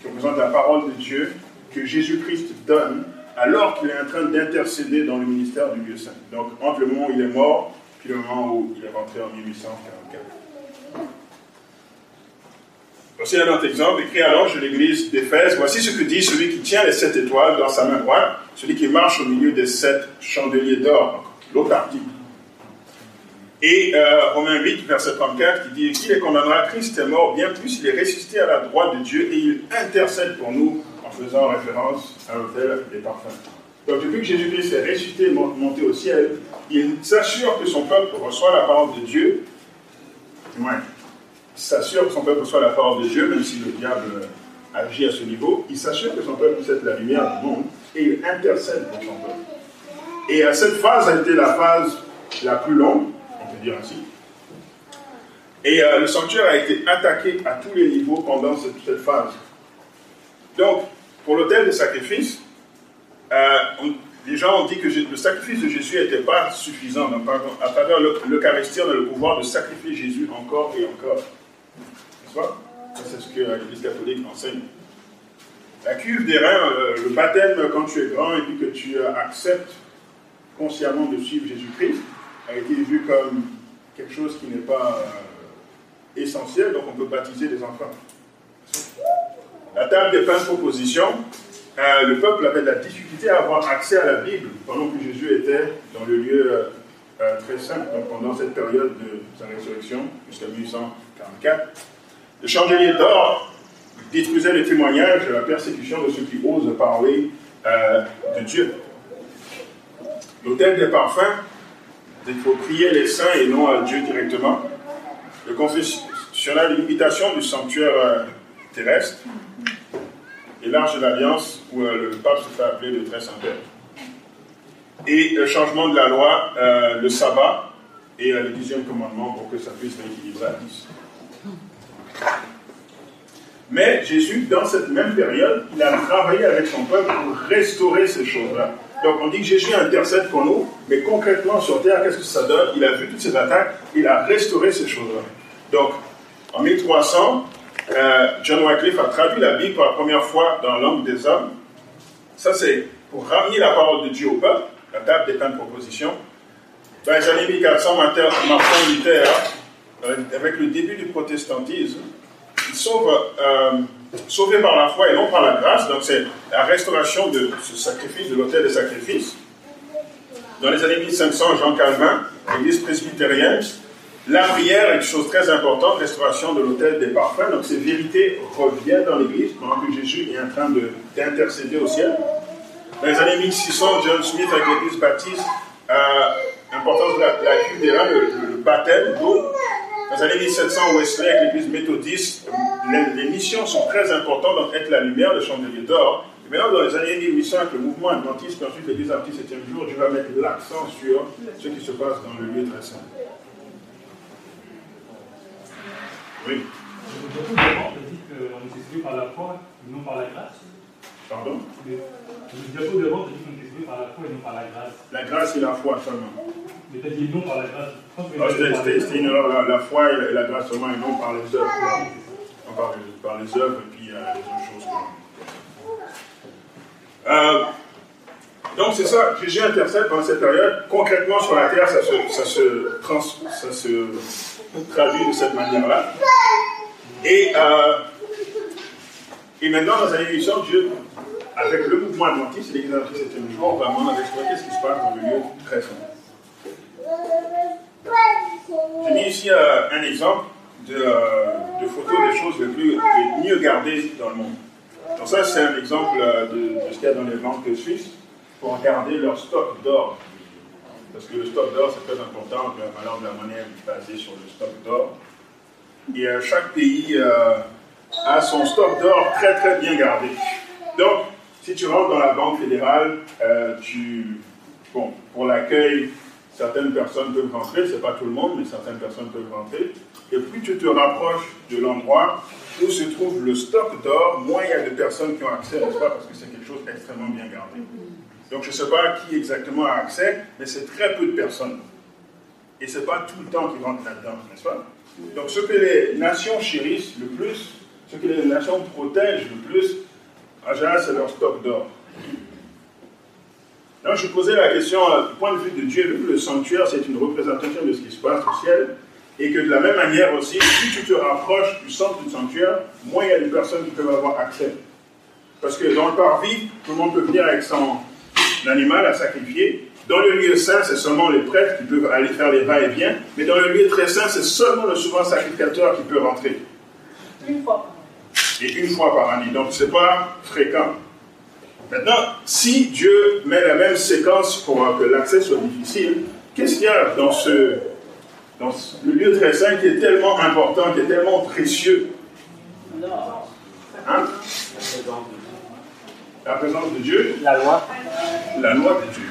qui représente la parole de Dieu que Jésus-Christ donne alors qu'il est en train d'intercéder dans le ministère du lieu saint. Donc entre le moment où il est mort puis le moment où il est rentré en 1844. Voici un autre exemple, écrit à l'ange de l'église d'Éphèse. Voici ce que dit celui qui tient les sept étoiles dans sa main droite, celui qui marche au milieu des sept chandeliers d'or. L'autre article. Et euh, Romains 8, verset 34, qui dit Qui les condamnera Christ est mort, bien plus, il est ressuscité à la droite de Dieu et il intercède pour nous en faisant référence à l'autel des parfums. Donc, depuis que Jésus-Christ est ressuscité et mon- monté au ciel, il s'assure que son peuple reçoit la parole de Dieu. Ouais. Il s'assure que son peuple reçoit la parole de Dieu, même si le diable agit à ce niveau. Il s'assure que son peuple puisse être la lumière du monde et il intercède pour son peuple. Et euh, cette phase a été la phase la plus longue, on dire ainsi. Et euh, le sanctuaire a été attaqué à tous les niveaux pendant cette, phase. Donc, pour l'autel de sacrifice, euh, on- les gens ont dit que le sacrifice de Jésus n'était pas suffisant. Donc, à travers le- l'Eucharistie, on a le pouvoir de sacrifier Jésus encore et encore. N'est-ce C'est ce que l'Église catholique enseigne. La cuve des reins, euh, le baptême quand tu es grand et puis que tu euh, acceptes consciemment de suivre Jésus-Christ, a été vu comme quelque chose qui n'est pas euh, essentiel, donc on peut baptiser les enfants. La table des pains de proposition, euh, le peuple avait de la difficulté à avoir accès à la Bible pendant que Jésus était dans le lieu euh, très saint, donc pendant cette période de sa résurrection jusqu'à 1844. Le chandelier d'or détruisait le témoignage de la persécution de ceux qui osent parler de Dieu. L'autel des parfums, il faut prier les saints et non à Dieu directement. Le confessionnal, l'imitation du sanctuaire euh, terrestre et l'arche de l'alliance où euh, le pape se fait appeler le très saint-père. Et le changement de la loi, euh, le sabbat et le dixième commandement pour que ça puisse rééquilibrer à 10. Mais Jésus, dans cette même période, il a travaillé avec son peuple pour restaurer ces choses-là. Donc on dit que Jésus intercède pour nous, mais concrètement sur terre, qu'est-ce que ça donne? Il a vu toutes ces attaques, il a restauré ces choses-là. Donc en 1300, euh, John Wycliffe a traduit la Bible pour la première fois dans la langue des hommes. Ça c'est pour ramener la parole de Dieu au peuple, la table des pains de proposition. Dans les années 1400, Martin Luther, avec le début du protestantisme, il sauve, euh, sauvé par la foi et non par la grâce. Donc c'est la restauration de ce sacrifice, de l'autel des sacrifices. Dans les années 1500, Jean Calvin, l'église presbytérienne, la prière est une chose très importante, restauration de l'autel des parfums. Donc ces vérités reviennent dans l'église pendant que Jésus est en train de- d'intercéder au ciel. Dans les années 1600, John Smith avec l'église baptiste, euh, l'importance de la, la le, le baptême d'eau. Dans les années 1700, Wesley avec l'église méthodiste, les, les missions sont très importantes, donc être la lumière, le chandelier d'or. Et maintenant, dans les années 1800, avec le mouvement adventiste, puis ensuite l'église adventiste 7 jour, je vais mettre l'accent sur ce qui se passe dans le lieu très saint. Oui, Le diapo devant te dit qu'on est sauvé par la foi et non par la grâce. pardon. Diapo devant te dit qu'on est sauvé par la foi et non par la grâce. La grâce et la foi seulement. Mais t'as dit non par la grâce. Ah, C'était la une erreur, la, la foi et la, la grâce seulement, et non par les œuvres. Non, par, les- par les œuvres et puis euh, les autres choses. Euh, donc c'est ça, Jésus intercède pendant cette période. Concrètement sur la terre, ça se, ça se, trans- ça se traduit de cette manière-là. Et, euh, et maintenant, dans années 800, Dieu, avec le mouvement adventiste, l'église adventiste 7 jour, va vraiment exploiter ce qui se passe dans le lieu très saint. J'ai mis ici euh, un exemple de, euh, photos des choses les, plus, mieux gardées dans le monde. Donc ça, c'est un exemple euh, de, ce qu'il y a dans les banques suisses pour garder leur stock d'or. Parce que le stock d'or, c'est très important, la valeur de la monnaie est basée sur le stock d'or. Et chaque pays a son stock d'or très très bien gardé. Donc, si tu rentres dans la banque fédérale, tu, bon, pour l'accueil, certaines personnes peuvent rentrer, c'est pas tout le monde, mais certaines personnes peuvent rentrer. Et plus tu te rapproches de l'endroit où se trouve le stock d'or, moins il y a de personnes qui ont accès, n'est-ce pas Parce que c'est quelque chose d'extrêmement bien gardé. Donc je ne sais pas qui exactement a accès, mais c'est très peu de personnes. Et ce n'est pas tout le temps qu'ils rentrent là-dedans, n'est-ce pas? Donc ce que les nations chérissent le plus, ce que les nations protègent le plus, en général, c'est leur stock d'or. Alors je posais la question, euh, du point de vue de Dieu, vu que le sanctuaire, c'est une représentation de ce qui se passe au ciel, et que de la même manière aussi, si tu te rapproches du centre du sanctuaire, moins il y a des personnes qui peuvent avoir accès. Parce que dans le parvis, tout le monde peut venir avec son animal à sacrifier. Dans le lieu saint, c'est seulement les prêtres qui peuvent aller faire les va-et-vient. Mais dans le lieu très saint, c'est seulement le souverain sacrificateur qui peut rentrer. Une fois. Et une fois par année. Donc, ce n'est pas fréquent. Maintenant, si Dieu met la même séquence pour que l'accès soit difficile, qu'est-ce qu'il y a dans, ce, dans le lieu très saint qui est tellement important, qui est tellement précieux? Hein? La présence de Dieu, La loi. la loi de Dieu.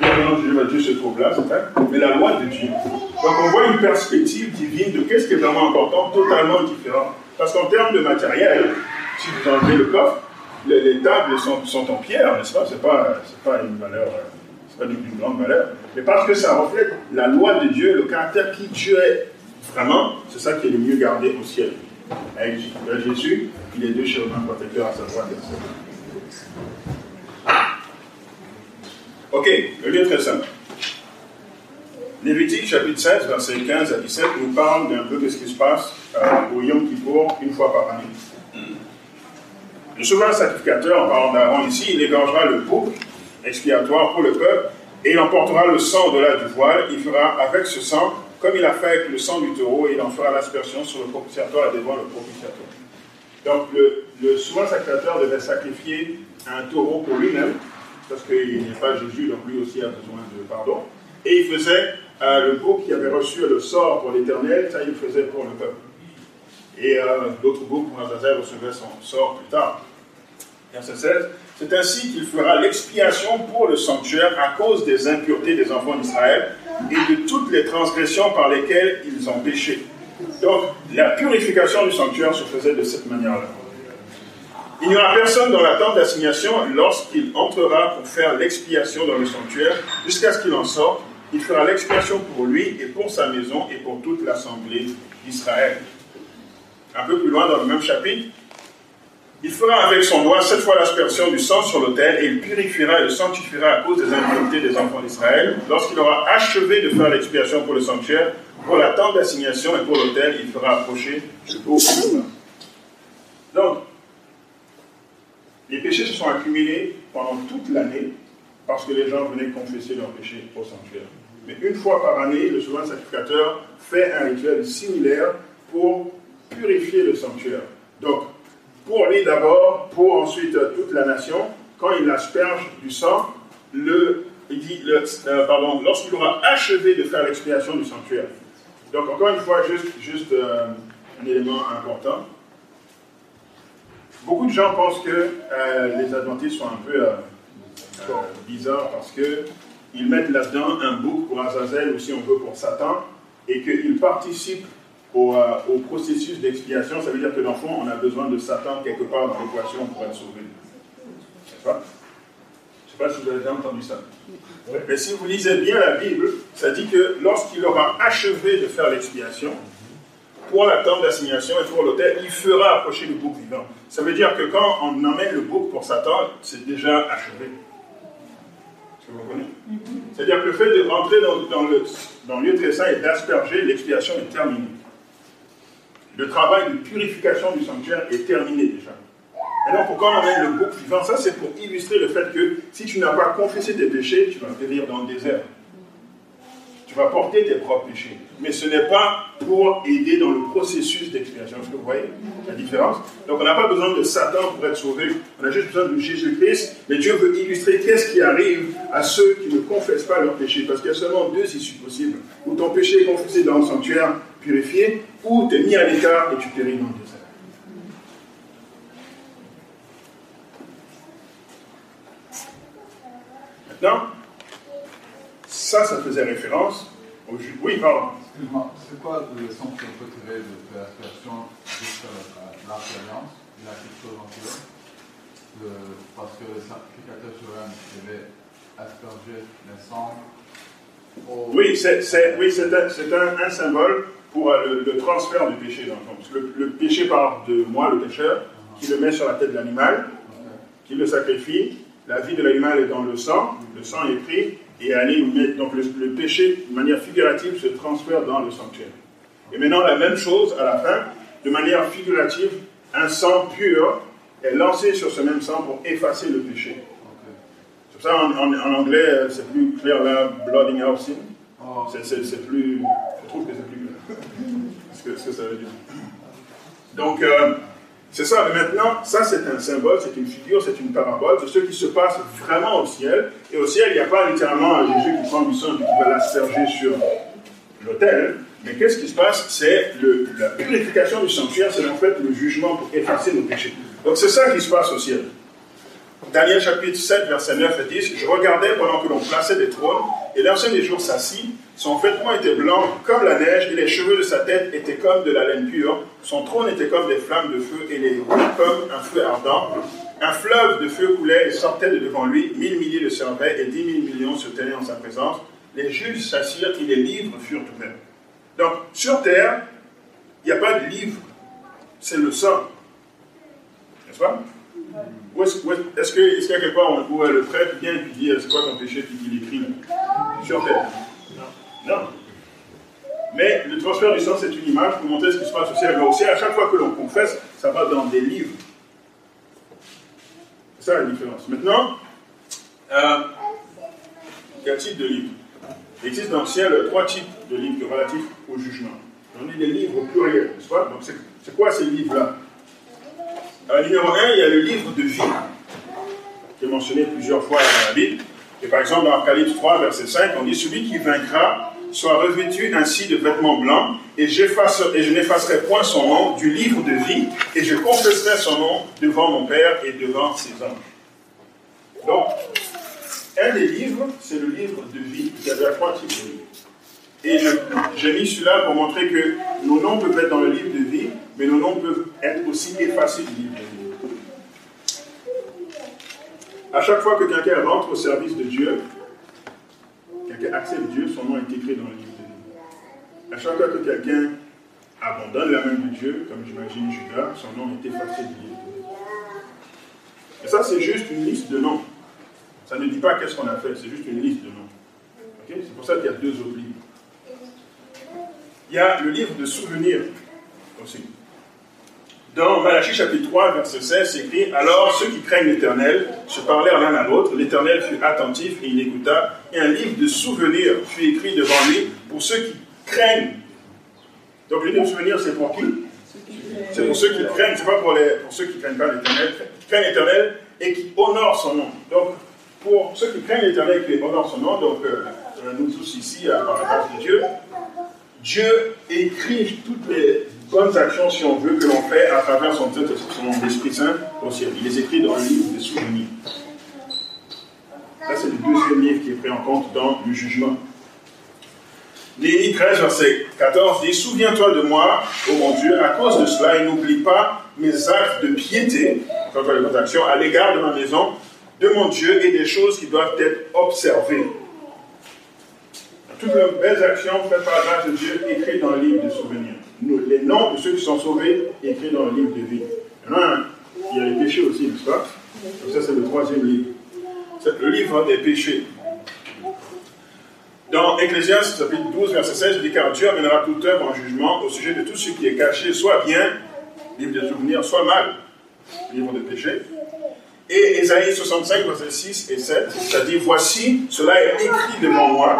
La présence de Dieu, bah, Dieu se trouve là, c'est vrai, mais la loi de Dieu. Donc on voit une perspective divine de qu'est-ce qui est vraiment important, totalement différent. Parce qu'en termes de matériel, si vous enlevez le coffre, les, les tables sont, en pierre, n'est-ce pas? Ce n'est pas, pas, une valeur, c'est pas grande valeur. Mais parce que ça reflète la loi de Dieu, le caractère qui Dieu est vraiment, c'est ça qui est le mieux gardé au ciel. Avec Jésus, il est deux chérubins protecteurs à sa droite. Ok, le lieu très simple. Lévitique chapitre 16, verset 15 à 17, nous parle d'un peu de ce qui se passe euh, au Yom Kippour une fois par année. Le souverain sacrificateur, en parlant d'Aaron ici, il égorgera le bouc expiatoire pour le peuple et il emportera le sang au-delà du voile. Il fera avec ce sang, comme il a fait avec le sang du taureau, et il en fera l'aspersion sur le propitiatoire et devant le propitiatoire. Donc le, souverain sacrificateur devait sacrifier un taureau pour lui-même, parce qu'il n'est pas Jésus, donc lui aussi a besoin de pardon. Et il faisait euh, le bouc qui avait reçu le sort pour l'éternel, ça il faisait pour le peuple. Et euh, l'autre bouc, pour Azazel, recevait son sort plus tard. Verset 16. C'est ainsi qu'il fera l'expiation pour le sanctuaire à cause des impuretés des enfants d'Israël et de toutes les transgressions par lesquelles ils ont péché. Donc, la purification du sanctuaire se faisait de cette manière-là. Il n'y aura personne dans la tente d'assignation lorsqu'il entrera pour faire l'expiation dans le sanctuaire, jusqu'à ce qu'il en sorte. Il fera l'expiation pour lui et pour sa maison et pour toute l'assemblée d'Israël. Un peu plus loin dans le même chapitre, il fera avec son doigt cette fois l'aspersion du sang sur l'autel et il purifiera et le sanctifiera à cause des impuretés des enfants d'Israël. Lorsqu'il aura achevé de faire l'expiation pour le sanctuaire, pour la tente d'assignation et pour l'autel, il fera approcher le beau Donc, les péchés se sont accumulés pendant toute l'année parce que les gens venaient confesser leurs péchés au sanctuaire. Mais une fois par année, le souverain sacrificateur fait un rituel similaire pour purifier le sanctuaire. Donc, pour lui d'abord, pour ensuite toute la nation, quand il asperge du sang, le, il dit, euh, pardon, lorsqu'il aura achevé de faire l'expiation du sanctuaire. Donc, encore une fois, juste, juste euh, un élément important. Beaucoup de gens pensent que euh, les adventistes sont un peu euh, euh, bizarres parce qu'ils mettent là-dedans un bouc pour Azazel ou si on veut pour Satan et qu'ils participent au, euh, au processus d'expiation. Ça veut dire que dans le fond, on a besoin de Satan quelque part dans l'équation pour être sauvé. N'est-ce pas? Je ne sais pas si vous avez déjà entendu ça. Mais si vous lisez bien la Bible, ça dit que lorsqu'il aura achevé de faire l'expiation, pour la tente d'assignation et pour l'autel, il fera approcher le bouc vivant. Ça veut dire que quand on emmène le bouc pour Satan, c'est déjà achevé. Vous comprenez? C'est-à-dire que le fait de rentrer dans, dans, le, dans le lieu très saint et d'asperger, l'expiation est terminée. Le travail de purification du sanctuaire est terminé déjà. Donc, pourquoi on emmène le bouc vivant? Ça, c'est pour illustrer le fait que si tu n'as pas confessé tes péchés, tu vas périr dans le désert. Tu vas porter tes propres péchés. Mais ce n'est pas pour aider dans le processus d'expiation. Que vous voyez la différence? Donc on n'a pas besoin de Satan pour être sauvé. On a juste besoin de Jésus-Christ. Mais Dieu veut illustrer qu'est-ce qui arrive à ceux qui ne confessent pas leurs péchés. Parce qu'il y a seulement deux issues possibles. Ou ton péché est confessé dans le sanctuaire purifié, ou tu es mis à l'écart et tu péris dans le désert. Maintenant, ça, ça faisait référence au Oui, pardon. Excuse-moi, c'est quoi le leçon qu'on peut tirer de l'aspersion jusqu'à la- l'arche d'alliance Il y a quelque chose en Parce que le sacrificateur suprême devait asperger le sang au- Oui, c'est c'est- oui, un symbole pour euh, le, le transfert du péché dans le fond. Parce que le, le péché part de moi, le pécheur, qui le met sur la tête de l'animal, qui le sacrifie. La vie de l'animal est dans le sang, le sang est pris et allé met- donc le, péché, de manière figurative, se transfère dans le sanctuaire. Et maintenant, la même chose à la fin, de manière figurative, un sang pur est lancé sur ce même sang pour effacer le péché. C'est pour ça en, en- en anglais, c'est plus clair là, blotting out sin. Oh, C'est- plus. Je trouve que c'est plus. Ce, que, ce que ça veut dire. Donc, euh, c'est ça. Mais maintenant, ça, c'est un symbole, c'est une figure, c'est une parabole de ce qui se passe vraiment au ciel. Et au ciel, il n'y a pas littéralement un Jésus qui prend du sang et qui va l'asperger sur l'autel. Mais qu'est-ce qui se passe? C'est la purification du sanctuaire, c'est en fait le jugement pour effacer nos péchés. Donc, c'est ça qui se passe au ciel. Daniel chapitre 7, verset 9 et 10. Je regardais pendant que l'on plaçait des trônes, et l'ancien des jours s'assit. Son vêtement était blanc comme la neige, et les cheveux de sa tête étaient comme de la laine pure. Son trône était comme des flammes de feu, et les roues comme un feu ardent. Un fleuve de feu coulait et sortait de devant lui. Mille milliers le servaient, et dix mille millions se tenaient en sa présence. Les juges s'assirent, et les livres furent ouverts. Donc, sur terre, il n'y a pas de livre, c'est le sang. N'est-ce pas? Est-ce que- est-ce a quelque part euh, le prêtre vient et dit c'est quoi ton péché puis qu'il écrit Sur terre? Non. Non. Mais le transfert du sang, c'est une image pour montrer ce qui se passe au ciel. Mais au ciel, à chaque fois que l'on confesse, ça va dans des livres. C'est ça la différence. Maintenant, euh, quel type de livre? Il existe dans le ciel trois types de livres relatifs au jugement. On est des livres au pluriel, n'est-ce pas? Donc c'est quoi ces livres-là? Euh, numéro 1, il y a le livre de vie, qui est mentionné plusieurs fois dans la Bible. Et par exemple, dans Apocalypse 3, verset 5, on dit Celui qui vaincra soit revêtu ainsi de vêtements blancs, et, et je n'effacerai point son nom du livre de vie, et je confesserai son nom devant mon Père et devant ses anges. Donc, un des livres, c'est le livre de vie. Il y a trois types de livres. Et j'ai mis celui-là pour montrer que nos noms peuvent être dans le livre de vie, mais nos noms peuvent être aussi effacés du livre de vie. À chaque fois que quelqu'un rentre au service de Dieu, quelqu'un accepte Dieu, son nom est écrit dans le livre de vie. À chaque fois que quelqu'un abandonne la main de Dieu, comme j'imagine Judas, son nom est effacé du livre de vie. Et ça, c'est juste une liste de noms. Ça ne dit pas qu'est-ce qu'on a fait, c'est juste une liste de noms. C'est pour ça qu'il y a deux autres livres. Il y a le livre de souvenirs aussi. Dans Malachie chapitre 3, verset 16, c'est écrit Alors ceux qui craignent l'Éternel se parlèrent l'un à l'autre. L'Éternel fut attentif et il écouta. Et un livre de souvenirs fut écrit devant lui pour ceux qui craignent. Donc le livre de souvenirs, c'est pour qui? C'est pour ceux qui craignent, c'est pas pour, les, pour ceux qui ne craignent pas l'Éternel, qui craignent l'Éternel et qui honorent son nom. Donc, pour ceux qui craignent l'Éternel et qui honorent son nom, donc euh, nous tous ici, euh, par la grâce de Dieu, Dieu écrit toutes les bonnes actions, si on veut, que l'on fait à travers son, son Esprit Saint au ciel. Il les écrit dans le livre des souvenirs. Ça, c'est le deuxième livre qui est pris en compte dans le jugement. Néhémie 13, verset 14 dit Souviens-toi de moi, ô mon Dieu, à cause de cela, et n'oublie pas mes actes de piété, les bonnes actions, à l'égard de ma maison, de mon Dieu, et des choses qui doivent être observées. Toutes les belles actions faites par la grâce de Dieu, écrites dans le livre de souvenirs. Nous, les noms de ceux qui sont sauvés, écrits dans le livre de vie. Maintenant, il y a les péchés aussi, n'est-ce pas? Donc ça, c'est le troisième livre. C'est le livre des péchés. Dans Ecclésiaste chapitre 12, verset 16, il dit Car Dieu amènera toute œuvre en jugement au sujet de tout ce qui est caché, soit bien, livre de souvenirs, soit mal, livre de péché. Et Ésaïe 65, verset 6 et 7, ça dit Voici, cela est écrit devant moi.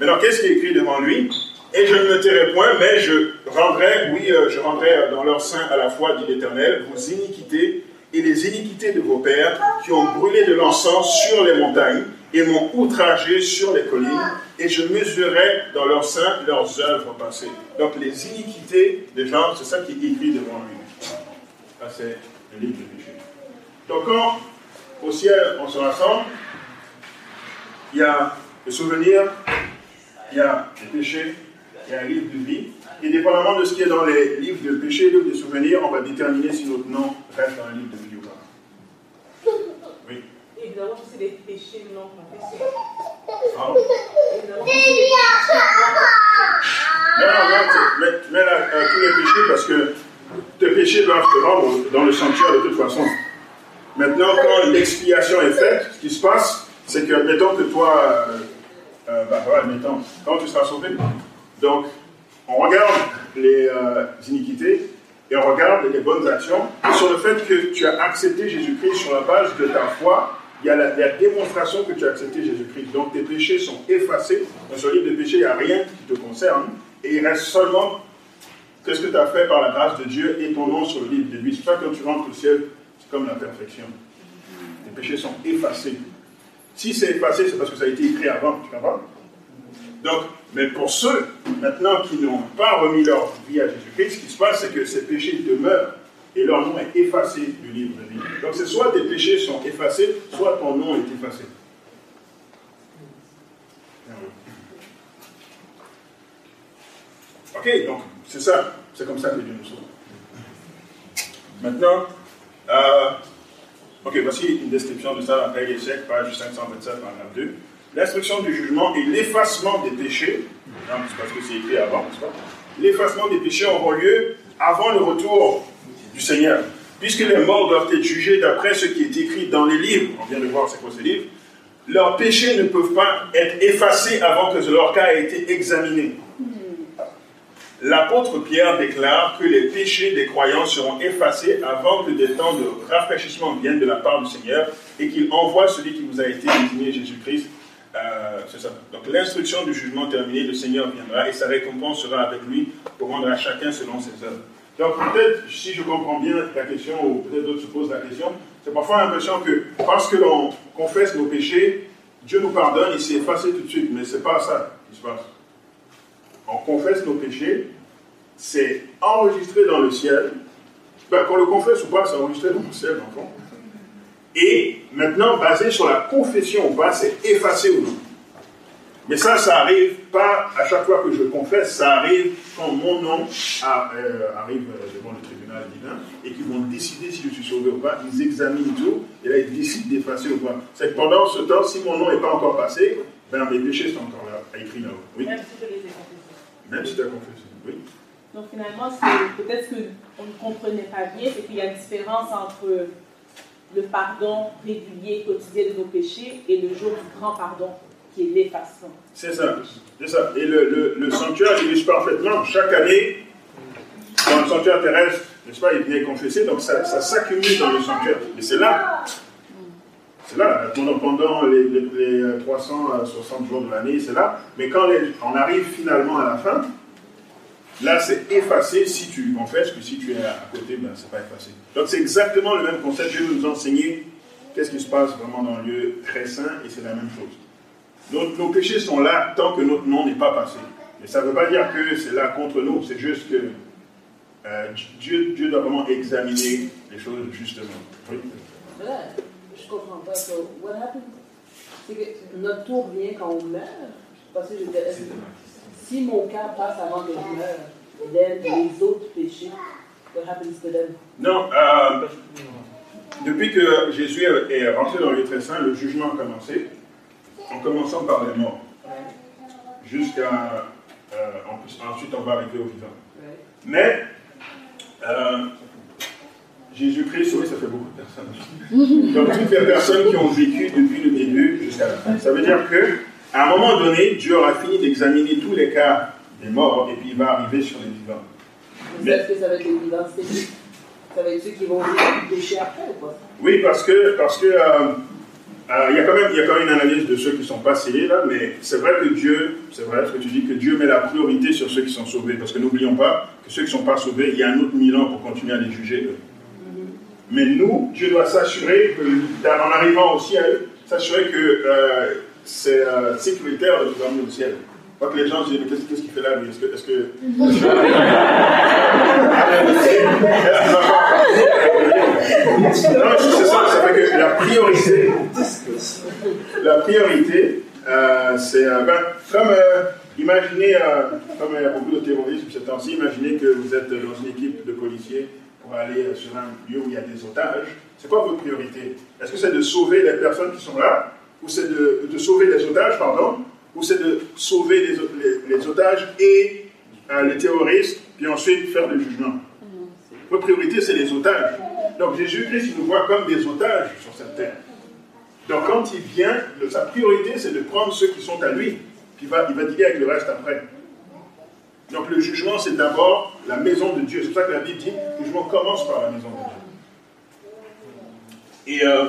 Maintenant, qu'est-ce qui est écrit devant lui? Et je ne me tairai point, mais je rendrai, oui, euh, je rendrai euh, dans leur sein à la fois, dit l'Éternel, vos iniquités et les iniquités de vos pères qui ont brûlé de l'encens sur les montagnes et m'ont outragé sur les collines, et je mesurerai dans leur sein leurs œuvres passées. Donc les iniquités des gens, c'est ça qui est écrit devant lui. Ça, c'est le livre du péché. Donc quand au ciel on se rassemble, il y a Le souvenir, il y a les péchés, il y a un livre de vie. Et dépendamment de ce qui est dans les livres de péché et livres de souvenirs, on va déterminer si notre nom reste dans un livre de vie ou pas. Oui. Évidemment, si c'est des péchés non confessés. Péchés Non, non, mets, mets là, euh, tous les péchés parce que tes péchés doivent te rendre dans le sanctuaire de toute façon. Maintenant, quand l'expiation est faite, ce qui se passe, c'est que, mettons que toi, euh, euh, bah, voilà, mettons, quand tu seras sauvé, donc, on regarde les euh, iniquités et on regarde les bonnes actions. Sur le fait que tu as accepté Jésus-Christ sur la base de ta foi, il y a la, démonstration que tu as accepté Jésus-Christ. Donc, tes péchés sont effacés. Dans ce livre de péché, il n'y a rien qui te concerne. Et il reste seulement Qu'est-ce que tu as fait par la grâce de Dieu et ton nom sur le livre de vie C'est pour ça que quand tu rentres au ciel, c'est comme la perfection. Tes péchés sont effacés. Si c'est effacé, c'est parce que ça a été écrit avant, tu comprends? Donc, mais pour ceux maintenant qui n'ont pas remis leur vie à Jésus-Christ, ce qui se passe, c'est que ces péchés demeurent et leur nom est effacé du livre de vie. Donc, c'est soit tes péchés sont effacés, soit ton nom est effacé. Ok, donc c'est ça, c'est comme ça que Dieu nous sauve. Maintenant, euh, ok, voici une description de ça, après l'échec, page 527, paragraphe 2. L'instruction du jugement et l'effacement des péchés, non, parce que c'est écrit avant, n'est-ce pas? L'effacement des péchés auront lieu avant le retour du Seigneur. Puisque les morts doivent être jugés d'après ce qui est écrit dans les livres, on vient de voir c'est quoi ces livres, leurs péchés ne peuvent pas être effacés avant que leur cas ait été examiné. L'apôtre Pierre déclare que les péchés des croyants seront effacés avant que des temps de rafraîchissement viennent de la part du Seigneur et qu'il envoie celui qui vous a été désigné, Jésus-Christ. Euh, c'est ça. Donc l'instruction du jugement terminée, le Seigneur viendra et sa récompense sera avec lui pour rendre à chacun selon ses œuvres. Donc peut-être, si je comprends bien la question, ou peut-être d'autres se posent la question, c'est parfois l'impression que parce que l'on confesse nos péchés, Dieu nous pardonne et c'est effacé tout de suite. Mais ce n'est pas ça qui se passe on confesse nos péchés, c'est enregistré dans le ciel. Ben, qu'on le confesse ou pas, c'est enregistré dans le ciel, fond. Et maintenant, basé sur la confession ou pas, c'est effacé ou non. Mais ça, ça arrive pas à chaque fois que je confesse, ça arrive quand mon nom euh, arrive euh, devant le tribunal divin et qu'ils vont décider si je suis sauvé ou pas. Ils examinent tout et là, ils décident d'effacer ou pas. C'est que pendant ce temps, si mon nom n'est pas encore passé, ben, mes péchés sont encore là, écrits là-haut. Oui. Même les. Même si tu as confessé. Oui. Donc finalement, c'est peut-être qu'on ne comprenait pas bien, c'est qu'il y a une différence entre le pardon régulier, quotidien de nos péchés et le jour du grand pardon, qui est l'effacement. C'est ça. C'est ça. Et le, le, le sanctuaire illustre parfaitement. Chaque année, dans le sanctuaire terrestre, n'est-ce pas, il vient confesser, donc ça, ça s'accumule dans le sanctuaire. Et c'est là. C'est là, pendant, les, les, les 360 jours de l'année, c'est là. Mais quand on arrive finalement à la fin, là c'est effacé si tu confesses, que si tu es à côté, ben, c'est pas effacé. Donc c'est exactement le même concept. Dieu nous enseigner qu'est-ce qui se passe vraiment dans un lieu très saint, et c'est la même chose. Nos, nos péchés sont là tant que notre nom n'est pas passé. Mais ça ne veut pas dire que c'est là contre nous, c'est juste que euh, Dieu, Dieu doit vraiment examiner les choses justement. Oui. Je comprends pas. So, what happens? C'est que notre tour vient quand on meurt. Parce que si mon cas passe avant que je meure, then les autres péchés, what happens to them? Non, euh, depuis que Jésus est rentré dans le lieu très saint, le jugement a commencé, en commençant par les morts, jusqu'à. euh, ensuite, on va arriver aux vivants. Mais euh, Jésus-Christ, oui, ça fait beaucoup de personnes. Donc toutes les personnes qui ont vécu depuis le début jusqu'à la fin. Ça veut dire que à un moment donné, Dieu aura fini d'examiner tous les cas des morts et puis il va arriver sur les vivants. Mais est-ce que ça va être les vivants? C'est- Ça va être ceux qui vont péché après ou pas? Oui, parce que parce que euh, euh, il y a quand même il y a quand même une analyse de ceux qui sont pas scellés là, mais c'est vrai que Dieu, c'est vrai ce que tu dis que Dieu met la priorité sur ceux qui sont sauvés, parce que n'oublions pas que ceux qui sont pas sauvés, il y a un autre mille ans pour continuer à les juger eux. Mais nous, Dieu doit s'assurer en arrivant à eux, s'assurer que euh, c'est euh, sécuritaire de nous amener au ciel. Pas que les gens se disent, mais qu'est-ce qu'il fait là, lui? Est-ce que. Est-ce que... non, c'est ça, ça fait que la priorité, la priorité, euh, c'est ben, comme imaginez, comme il y a beaucoup de terrorisme ces temps-ci, imaginez que vous êtes dans une équipe de policiers pour aller euh, sur un lieu où il y a des otages. C'est quoi votre priorité? Est-ce que c'est de sauver les personnes qui sont là, ou c'est de, de sauver les otages, pardon, ou c'est de sauver les, o- les- les otages et euh, les terroristes, puis ensuite faire le jugement? Votre priorité, c'est les otages. Donc Jésus-Christ, il nous voit comme des otages sur cette terre. Donc quand il vient, sa priorité, c'est de prendre ceux qui sont à lui, puis il va, il va dealer avec le reste après. Donc le jugement, c'est d'abord la maison de Dieu. C'est pour ça que la Bible dit, le jugement commence par la maison de Dieu. Et euh,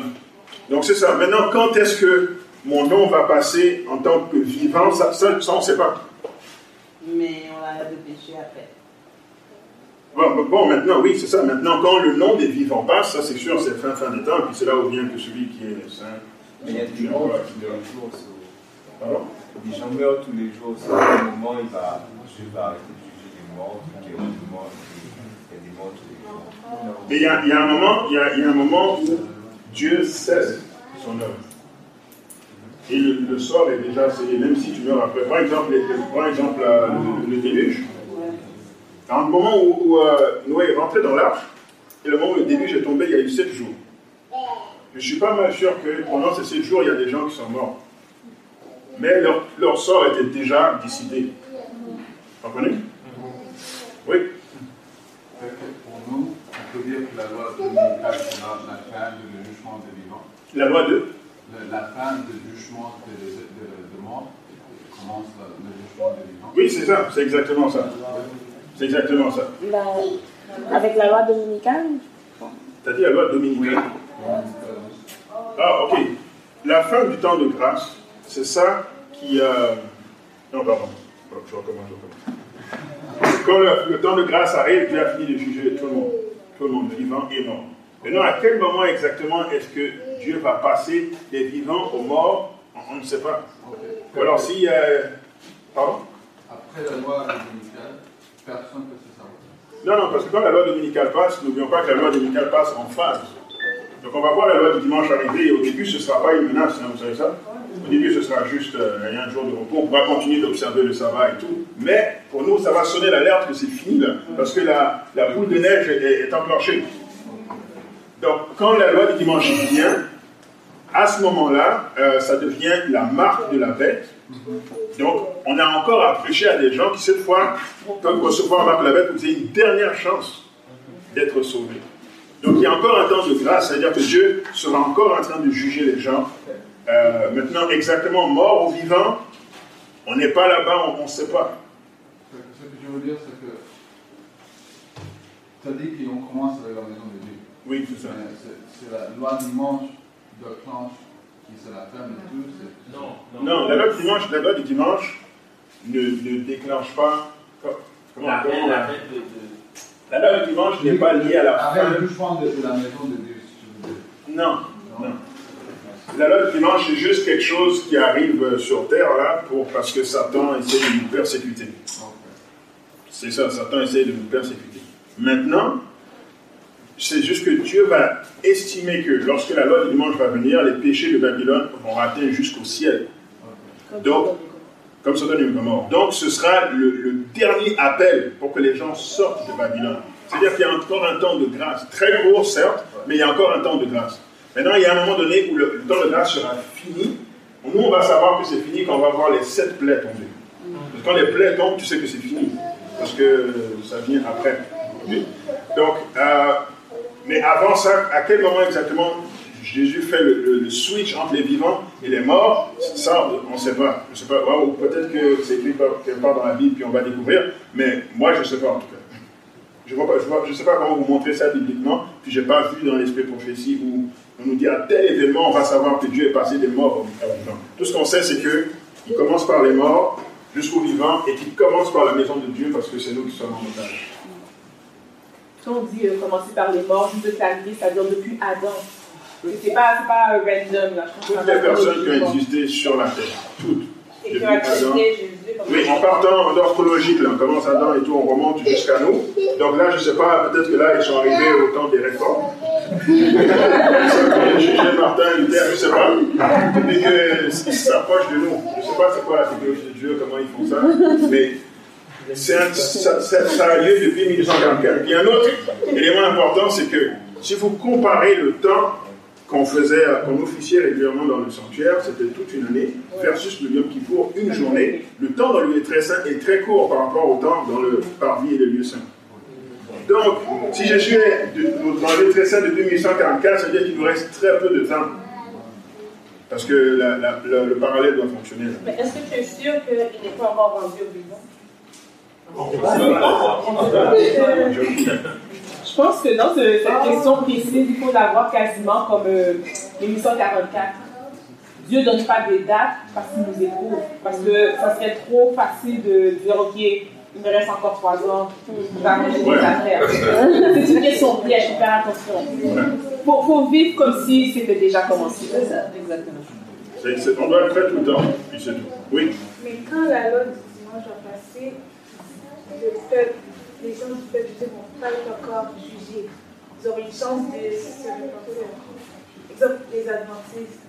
donc c'est ça. Maintenant, quand est-ce que mon nom va passer en tant que vivant? Ça, ça, ça, on ne sait pas. Mais on a de péché après. Bon, maintenant, oui, c'est ça. Maintenant, quand le nom des vivants passe, ça c'est sûr, c'est fin, fin des temps, et puis c'est là où vient que celui qui est saint. Mais il y a les jours. Les gens meurent tous les jours. À un moment, il va, Dieu va arrêter de juger les morts. puis Il y a des morts, il y a des morts tous les jours. Mais il y a, il y a un moment, il y a, il y a un moment où Dieu cesse son œuvre. Et le, le sort est déjà scellé, même si tu meurs après. Par exemple, les- par exemple euh, le, le déluge. Dans le moment où, où, euh, Noé est rentré dans l'arche, et le moment où le déluge est tombé, il y a eu sept jours. Je suis pas mal sûr que pendant ces sept jours, il y a des gens qui sont morts. Mais leur, leur sort était déjà décidé. Vous comprenez? Oui. Pour nous, on peut dire que la loi dominicale sera la fin du jugement des vivants. La loi de? La fin du jugement de, de, de, de mort commence le jugement des vivants. Oui, c'est ça, c'est exactement ça. C'est exactement ça. La- Avec la loi dominicale? T'as dit la loi dominicale Ah, ok. La fin du temps de grâce, c'est ça qui. euh, Non, pardon. Je recommence, je recommence. Quand le, le temps de grâce arrive, Dieu a fini de juger tout le monde, tout le monde, vivant et mort. Maintenant, à quel moment exactement est-ce que Dieu va passer des vivants aux morts? On on ne sait pas. Ou alors si. euh, Pardon? Après la loi dominicale, personne ne peut se savoir. Non, non, parce que quand la loi dominicale passe, n'oublions pas que la loi dominicale passe en phase. Donc on va voir la loi du dimanche arriver et au début ce ne sera pas une menace, hein, vous savez ça? Au début ce sera juste euh, un jour de repos, on va continuer d'observer le sabbat et tout. Mais pour nous ça va sonner l'alerte que c'est fini parce que la, la boule de neige est, est enclenchée. Donc quand la loi du dimanche vient, à ce moment-là, euh, ça devient la marque de la bête. Donc, on a encore à prêcher à des gens qui, cette fois, peuvent recevoir la marque de la bête, vous avez une dernière chance d'être sauvés. Donc, il y a encore un temps de grâce, c'est-à-dire que Dieu sera encore en train de juger les gens. Euh, maintenant, exactement mort ou vivant, on n'est pas là-bas, on ne sait pas. Ce que, je veux dire, c'est que tu as dit qu'on commence avec la maison de Dieu. Oui, tout ça. C'est- la loi dimanche de clanche qui c'est la fin de tout. c'est- Non, Non, la loi du dimanche, la loi du dimanche ne, ne déclenche pas. Comment, La comment- la fin de, de- La loi du dimanche n'est pas liée à la fin. Avec le de, de la maison de Dieu, si tu veux dire. Non, non. Loi du dimanche, c'est juste quelque chose qui arrive euh, sur terre, là, pour, parce que Satan essaie de nous persécuter. C'est ça, Satan essaie de nous persécuter. Maintenant, c'est juste que Dieu va estimer que lorsque la loi du dimanche va venir, les péchés de Babylone vont atteindre jusqu'au ciel. Donc, comme Sodome et Gomorrhe. Donc, ce sera le, le dernier appel pour que les gens sortent de Babylone. C'est-à-dire qu'il y a encore un temps de grâce. Très court, certes, mais il y a encore un temps de grâce. Maintenant, il y a un moment donné où le, temps de grâce sera fini. Nous, on va savoir que c'est fini quand on va voir les sept plaies tomber. Parce que quand les plaies tombent, tu sais que c'est fini. Parce que ça vient après. Donc, euh, mais avant ça, à quel moment exactement Jésus fait le, switch entre les vivants et les morts? Ça, on ne sait pas. Je sais pas. Ou peut-être que c'est écrit quelque part dans la Bible, puis on va découvrir. Mais moi, je ne sais pas en tout cas. Je ne sais pas comment vous montrer ça bibliquement, puis je n'ai pas vu dans l'esprit prophétie où on nous dit à tel événement, on va savoir que Dieu est passé des morts aux vivants. Tout ce qu'on sait, c'est qu'il commence par les morts jusqu'aux vivants et qu'il commence par la maison de Dieu parce que c'est nous qui sommes en otage. Quand on dit euh, commencer par les morts, juste c'est-à-dire depuis Adam. C'est pas, pas random, là. Toutes les personnes qui ont existé sur la terre, toutes, Et Oui, en partant en ordre chronologique, là, on commence Adam et tout, on remonte jusqu'à nous. Donc là, je ne sais pas, peut-être que là, ils sont arrivés au temps des réformes. Martin Luther, je ne sais pas. Mais qu'ils s'approchent de nous. Je ne sais pas c'est quoi la théologie de Dieu, comment ils font ça. Mais un- ça, a lieu depuis 1844. Puis un autre élément important, c'est que si vous comparez le temps qu'on faisait, qu'on officiait régulièrement dans le sanctuaire, c'était toute une année, versus le Yom Kippour, une journée, le temps dans le lieu très saint est très court par rapport au temps dans le parvis et le lieu saint. Donc, si je suis de- dans le lieu très saint depuis 1844, ça veut dire qu'il nous reste très peu de temps. Parce que la- la- le, le parallèle doit fonctionner. Mais est-ce que tu es sûr qu'il n'est pas encore rendu au vivant Je pense que dans ce- cette question précise, il faut l'avoir quasiment comme euh, 1844. Dieu ne donne pas des dates parce qu'il nous éprouve. Parce que ça serait trop facile de dire, OK, il me reste encore trois ans pour arranger des affaires. C'est une question piège, il faut faire attention. Il faut, faut vivre comme si c'était déjà commencé. C'est ça, exactement. C'est- on doit le faire tout le temps, puis c'est tout. Oui. Mais quand la loi du dimanche va passer, le peuple, les gens de Dieu vont pas encore jugés. Ils auront une chance de se reporter. Exemple, les adventistes,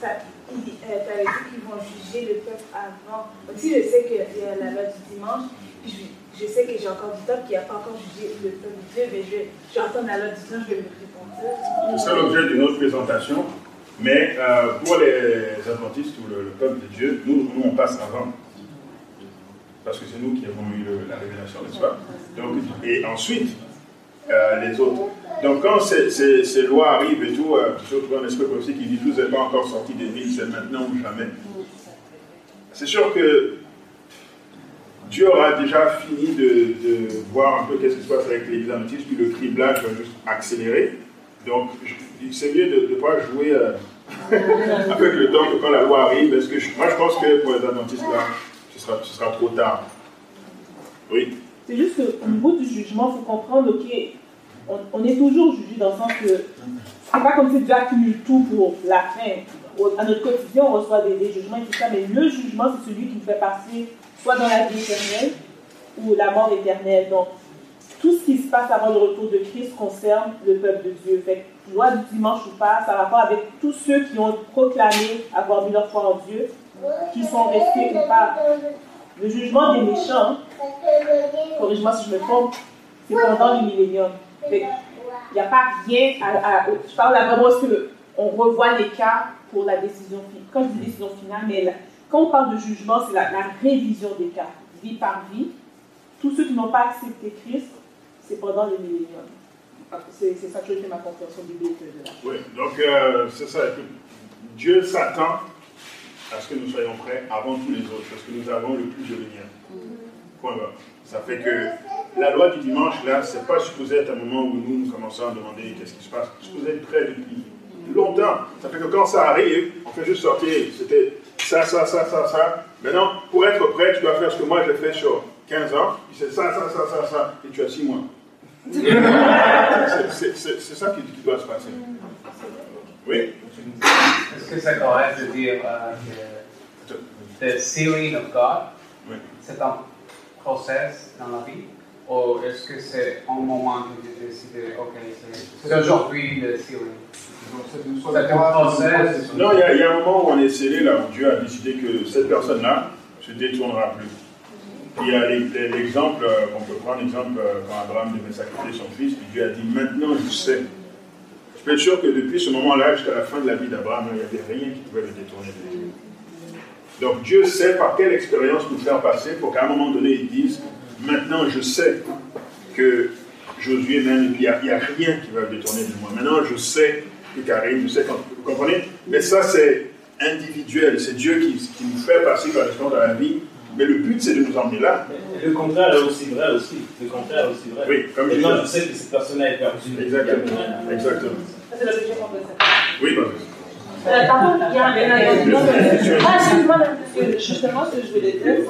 ça, ils, euh, dit qu'ils vont juger le peuple avant. Donc si je sais y a la loi du dimanche, je, je sais que j'ai encore du temps, qu'il n'y a pas encore jugé le peuple de Dieu, mais je vais, je vais entendre la loi du dimanche, je vais me répondre. Ce sera l'objet d'une autre présentation. Mais euh, pour les adventistes ou le, le peuple de Dieu, nous, nous, on passe avant. Parce que c'est nous qui avons eu la révélation, n'est-ce pas? Donc, Et ensuite, euh, les autres. Donc quand ces, lois arrivent et tout, euh, surtout un esprit aussi qui dit tout n'est pas encore sorti des villes, c'est maintenant ou jamais. C'est sûr que Dieu aura déjà fini de, voir un peu qu'est-ce qui se passe avec les adventistes, puis le criblage va juste accélérer. Donc, c'est mieux de ne pas jouer euh, avec le temps que quand la loi arrive, parce que moi je pense que pour les adventistes, là, sera, ce sera trop tard. Oui. C'est juste qu'au niveau du jugement, il faut comprendre, ok, on, est toujours jugé dans le sens que c'est pas comme si Dieu accumule tout pour la fin. À notre quotidien, on reçoit des, jugements et tout ça, mais le jugement, c'est celui qui nous fait passer soit dans la vie éternelle ou la mort éternelle. Donc, tout ce qui se passe avant le retour de Christ concerne le peuple de Dieu. Fait que, du dimanche ou pas, ça a rapport avec tous ceux qui ont proclamé avoir mis leur foi en Dieu, qui sont restés ou pas. Le jugement des méchants, corrige-moi si je me trompe, c'est pendant le millénium. Il n'y a pas rien à, Je parle là vraiment parce qu'on revoit les cas pour la décision finale. Quand je dis décision finale, mais là, quand on parle de jugement, c'est la, révision des cas, vie par vie. Tous ceux qui n'ont pas accepté Christ, c'est pendant le millénium. C'est ça que je fais ma compréhension biblique de la Oui, donc euh, c'est ça. Dieu s'attend à ce que nous soyons prêts avant tous les autres, parce que nous avons le plus de lumière. Point barre. Ça fait que la loi du dimanche, là, c'est pas supposé être un moment où nous, nous commençons à demander qu'est-ce qui se passe. C'est supposé être prêt depuis longtemps. Ça fait que quand ça arrive, on fait juste sortir. C'était ça, ça, ça, ça, ça. Maintenant, pour être prêt, tu dois faire ce que moi j'ai fait sur 15 ans. C'est ça, ça, ça, ça, ça. Et tu as 6 mois. C'est- ça qui, qui doit se passer. Oui? Que c'est correct de dire euh, que the sealing of God, Oui. c'est un process dans la vie Ou est-ce que c'est un moment que tu décides, ok, c'est- c'est aujourd'hui le sealing? C'est un process Non, il y, a- il y a un moment où on est scellé, là, où Dieu a décidé que cette personne-là se détournera plus. Il y a l'exemple, euh, on peut prendre l'exemple euh, quand Abraham devait sacrifier son fils, puis Dieu a dit Maintenant je sais. Être sûr que depuis ce moment-là jusqu'à la fin de la vie d'Abraham, il n'y avait rien qui pouvait le détourner de Dieu. Donc Dieu sait par quelle expérience nous faire passer pour qu'à un moment donné, il dise Maintenant je sais que Josué même, il n'y a, rien qui va le détourner de moi. Maintenant je sais que Karim, je sais, vous comprenez? Mais ça c'est individuel, c'est Dieu qui, qui nous fait passer par l'expérience de la vie. Mais le but c'est de nous emmener là. Le contraire est aussi vrai aussi. Le contraire est aussi vrai. Oui, comme je je sais que cette personne-là est perdue. Exactement. Exactement. C'est le Seigneur. Oui. Euh, par contre, il y a un- mais- Ah, excuse-moi. Justement, ce que je voulais dire, c'est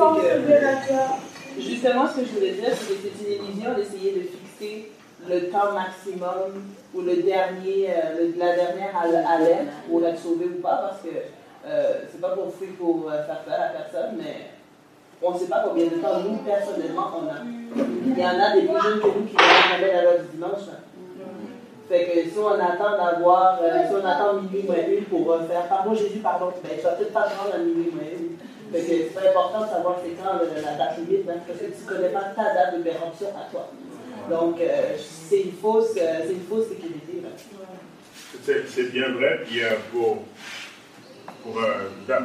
que. Justement, ce que je voulais dire, c'est que c'est une illusion d'essayer de fixer le temps maximum ou le dernier, euh, le- la dernière haleine pour être sauvé ou pas, parce que euh, c'est pas pour fuir pour faire peur à personne, mais on ne sait pas combien de temps nous, personnellement, on a. Il y en a des plus jeunes que nous qui vont jamais à l'heure du dimanche. là. Fait que si on attend d'avoir, euh, si on attend minuit moins une pour euh, faire pardon Jésus, pardon, ben, tu vas peut-être pas te rendre à minuit moins une. Fait que c'est important de savoir c'est quand euh, la date limite, hein, parce que tu ne connais pas ta date de péremption à toi. Donc, euh, c'est une fausse, euh, c'est une fausse sécurité. là. C'est bien vrai. Puis pour, pour,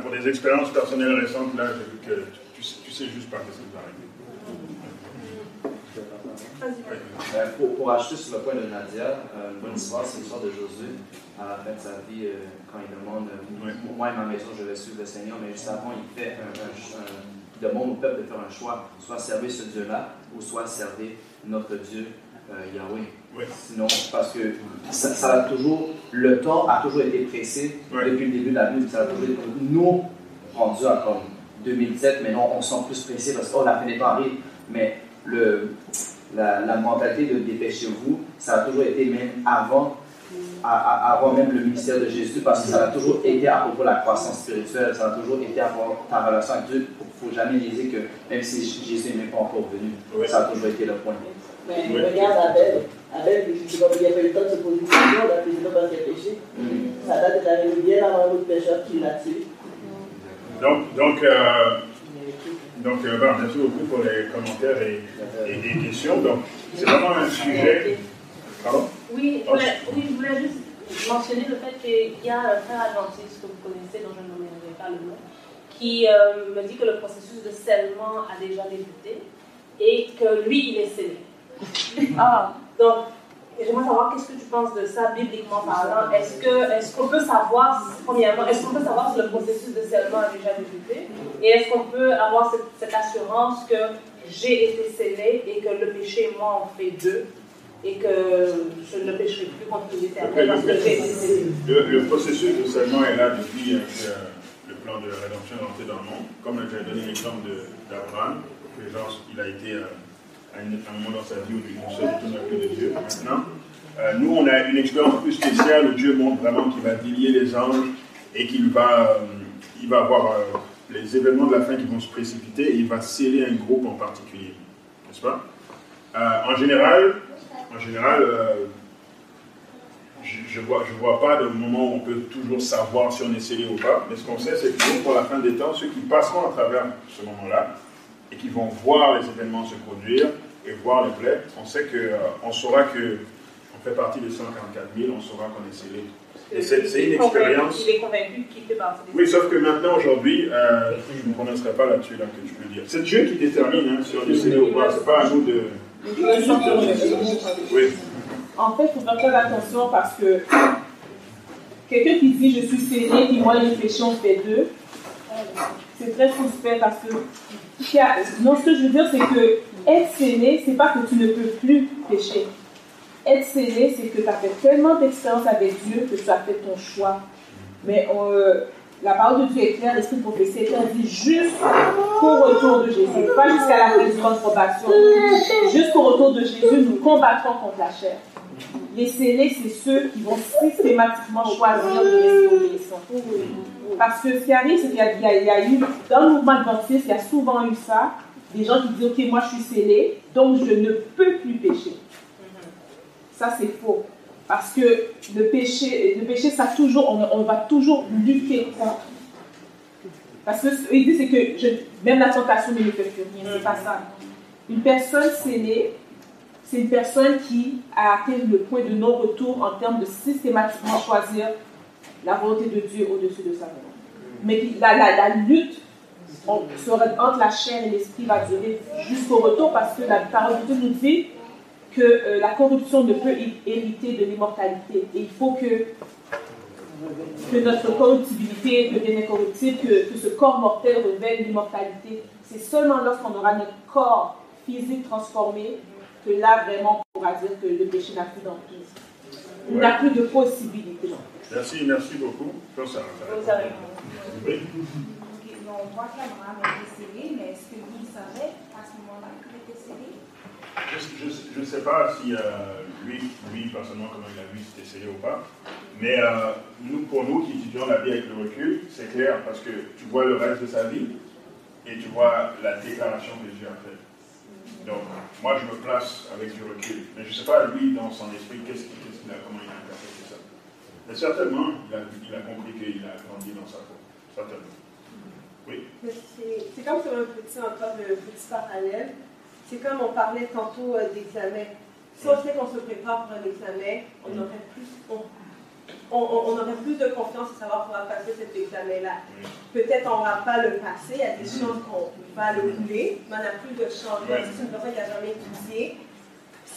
pour des expériences personnelles récentes, là, j'ai vu que sais- juste pas ce qui va arriver. Euh, pour, pour ajouter sur le point de Nadia, euh, une bonne histoire, c'est l'histoire de Josué. À la fin de sa vie, euh, quand il demande Moi et ma maison, je vais suivre le Seigneur, mais juste avant, il fait un, un- un- il demande au peuple de faire un choix soit servir ce Dieu-là, ou soit servir notre Dieu euh, Yahweh. Sinon, parce que ça, ça a toujours, le temps a toujours été pressé depuis le début de la Bible. Ça a toujours été, nous, rendu à comme 2007, maintenant on sent plus pressé parce que oh, la fin des temps arrive. Mais le, la, la mentalité de dépêchez-vous, ça a toujours été même avant, à- à- avant même le ministère de Jésus, parce que ça a toujours été à propos de la croissance spirituelle, ça a toujours été à propos de ta relation avec Dieu. Il ne faut jamais niaiser que même si Jésus n'est pas encore venu, ça a toujours été le point. Mais regarde Abel. Abel, il a pas eu le temps de se poser une question, puis c'est pas parce qu'il a péché. Sa date est arrivée bien avant l'autre pécheur qui l'a tué. Donc, donc, euh, donc euh, voilà, merci beaucoup pour les commentaires et, et les questions. Donc, c'est vraiment un sujet. Pardon Oui, je voulais, oui, je voulais juste mentionner le fait qu'il y a un frère adventiste que vous connaissez, dont je ne nommerai pas le nom, qui euh, me dit que le processus de scellement a déjà débuté et que lui, il est scellé. Ah, donc, j'aimerais savoir qu'est-ce que tu penses de ça, bibliquement parlant? Est-ce que, est-ce qu'on peut savoir, premièrement, est-ce qu'on peut savoir si le processus de scellement a déjà débuté? Et est-ce qu'on peut avoir cette, cette assurance que j'ai été scellé et que le péché, moi, en fait deux et que je ne pécherai plus contre l'éternel parce que j'ai été scellé? Le, le processus de scellement est là depuis euh, que le plan de rédemption est entré dans le monde. Comme j'ai donné l'exemple d'Abraham, que genre, il a été euh, à, un moment dans sa vie où se retourne plus de Dieu. Maintenant, euh, nous, on a une expérience plus spéciale où Dieu montre vraiment qu'il va délier les anges et qu'il va, euh, il va avoir euh, les événements de la fin qui vont se précipiter et il va sceller un groupe en particulier. N'est-ce pas? Euh, En général, en général je ne vois, je vois pas de moment où on peut toujours savoir si on est scellé ou pas, mais ce qu'on sait, c'est que pour la fin des temps, ceux qui passeront à travers ce moment-là et qui vont voir les événements se produire et voir les plaies, on sait que, euh, on saura que on fait partie des 144 000, on saura qu'on est scellé. Et c'est une expérience. Il est convaincu qu'il fait partie des Oui, sauf que maintenant, aujourd'hui, euh, je ne me prononcerai pas là-dessus, là, que je peux dire. C'est Dieu qui détermine hein, si on est scellé ou pas, c'est pas à nous de. Oui. En fait, il faut faire très attention parce que quelqu'un qui dit je suis scellé, puis moi les péchés on fait deux, c'est très suspect parce que non, ce que je veux dire, c'est que être scellé, c'est pas que tu ne peux plus pécher. Être scellé, c'est que tu as fait tellement d'expérience avec Dieu que tu as fait ton choix. Mais euh, la parole de Dieu est claire, l'esprit prophétie est clair, dit jusqu'au retour de Jésus, pas jusqu'à la temps de probation. Jusqu'au retour de Jésus, nous combattrons contre la chair. Les scellés, c'est ceux qui vont systématiquement choisir de rester obéissants. Parce que ce qui arrive, c'est qu'il y, a- eu, dans le mouvement adventiste, il y a souvent eu ça, des gens qui disent, OK, moi je suis scellé, donc je ne peux plus pécher. Ça, c'est faux. Parce que le péché, le péché ça toujours, on, va toujours lutter contre. Parce que ce qu'il dit, c'est que même la tentation ne me fait plus rien. C'est pas ça. Une personne scellée, c'est une personne qui a atteint le point de non-retour en termes de systématiquement choisir la volonté de Dieu au-dessus de sa volonté. Mais la, lutte entre la chair et l'esprit va durer jusqu'au retour parce que la parole de Dieu nous dit que euh, la corruption ne peut hé- hériter de l'immortalité. Et il faut que, notre corruptibilité devienne incorruptible, que, que ce corps mortel revêt l'immortalité. C'est seulement lorsqu'on aura notre corps physique transformé que là, vraiment, on pourra dire que le péché n'a plus d'emprise. Il n'a plus de possibilité. Merci, merci beaucoup. Comme ça, Vous avez- Oui. Donc, on voit qu'Abraham était scellé, mais est-ce que lui savait à ce moment-là qu'il était scellé Je ne sais pas si euh, lui, lui, personnellement, comment il a vu si c'était scellé ou pas. Mais euh, nous, pour nous qui étudions la vie avec le recul, c'est clair parce que tu vois le reste de sa vie et tu vois la déclaration que Dieu a faite. Donc, moi, je me place avec du recul. Mais je ne sais pas, lui, dans son esprit, qu'est-ce qu'il a, comment il a interprété ça. Mais certainement, il a, il a compris qu'il a grandi dans sa peau. Certainement. Oui. C'est comme sur un petit, encore un petit parallèle. C'est comme on parlait tantôt euh, d'examen. Si on sait qu'on se prépare pour un examen, on aurait plus, on, on, aurait plus de confiance à savoir qu'on va passer cet examen-là. Peut-être on ne va pas le passer, il y a des mm-hmm. choses qu'on va le rouler, mais on n'a plus de chance. Si c'est une personne qui n'a jamais étudié,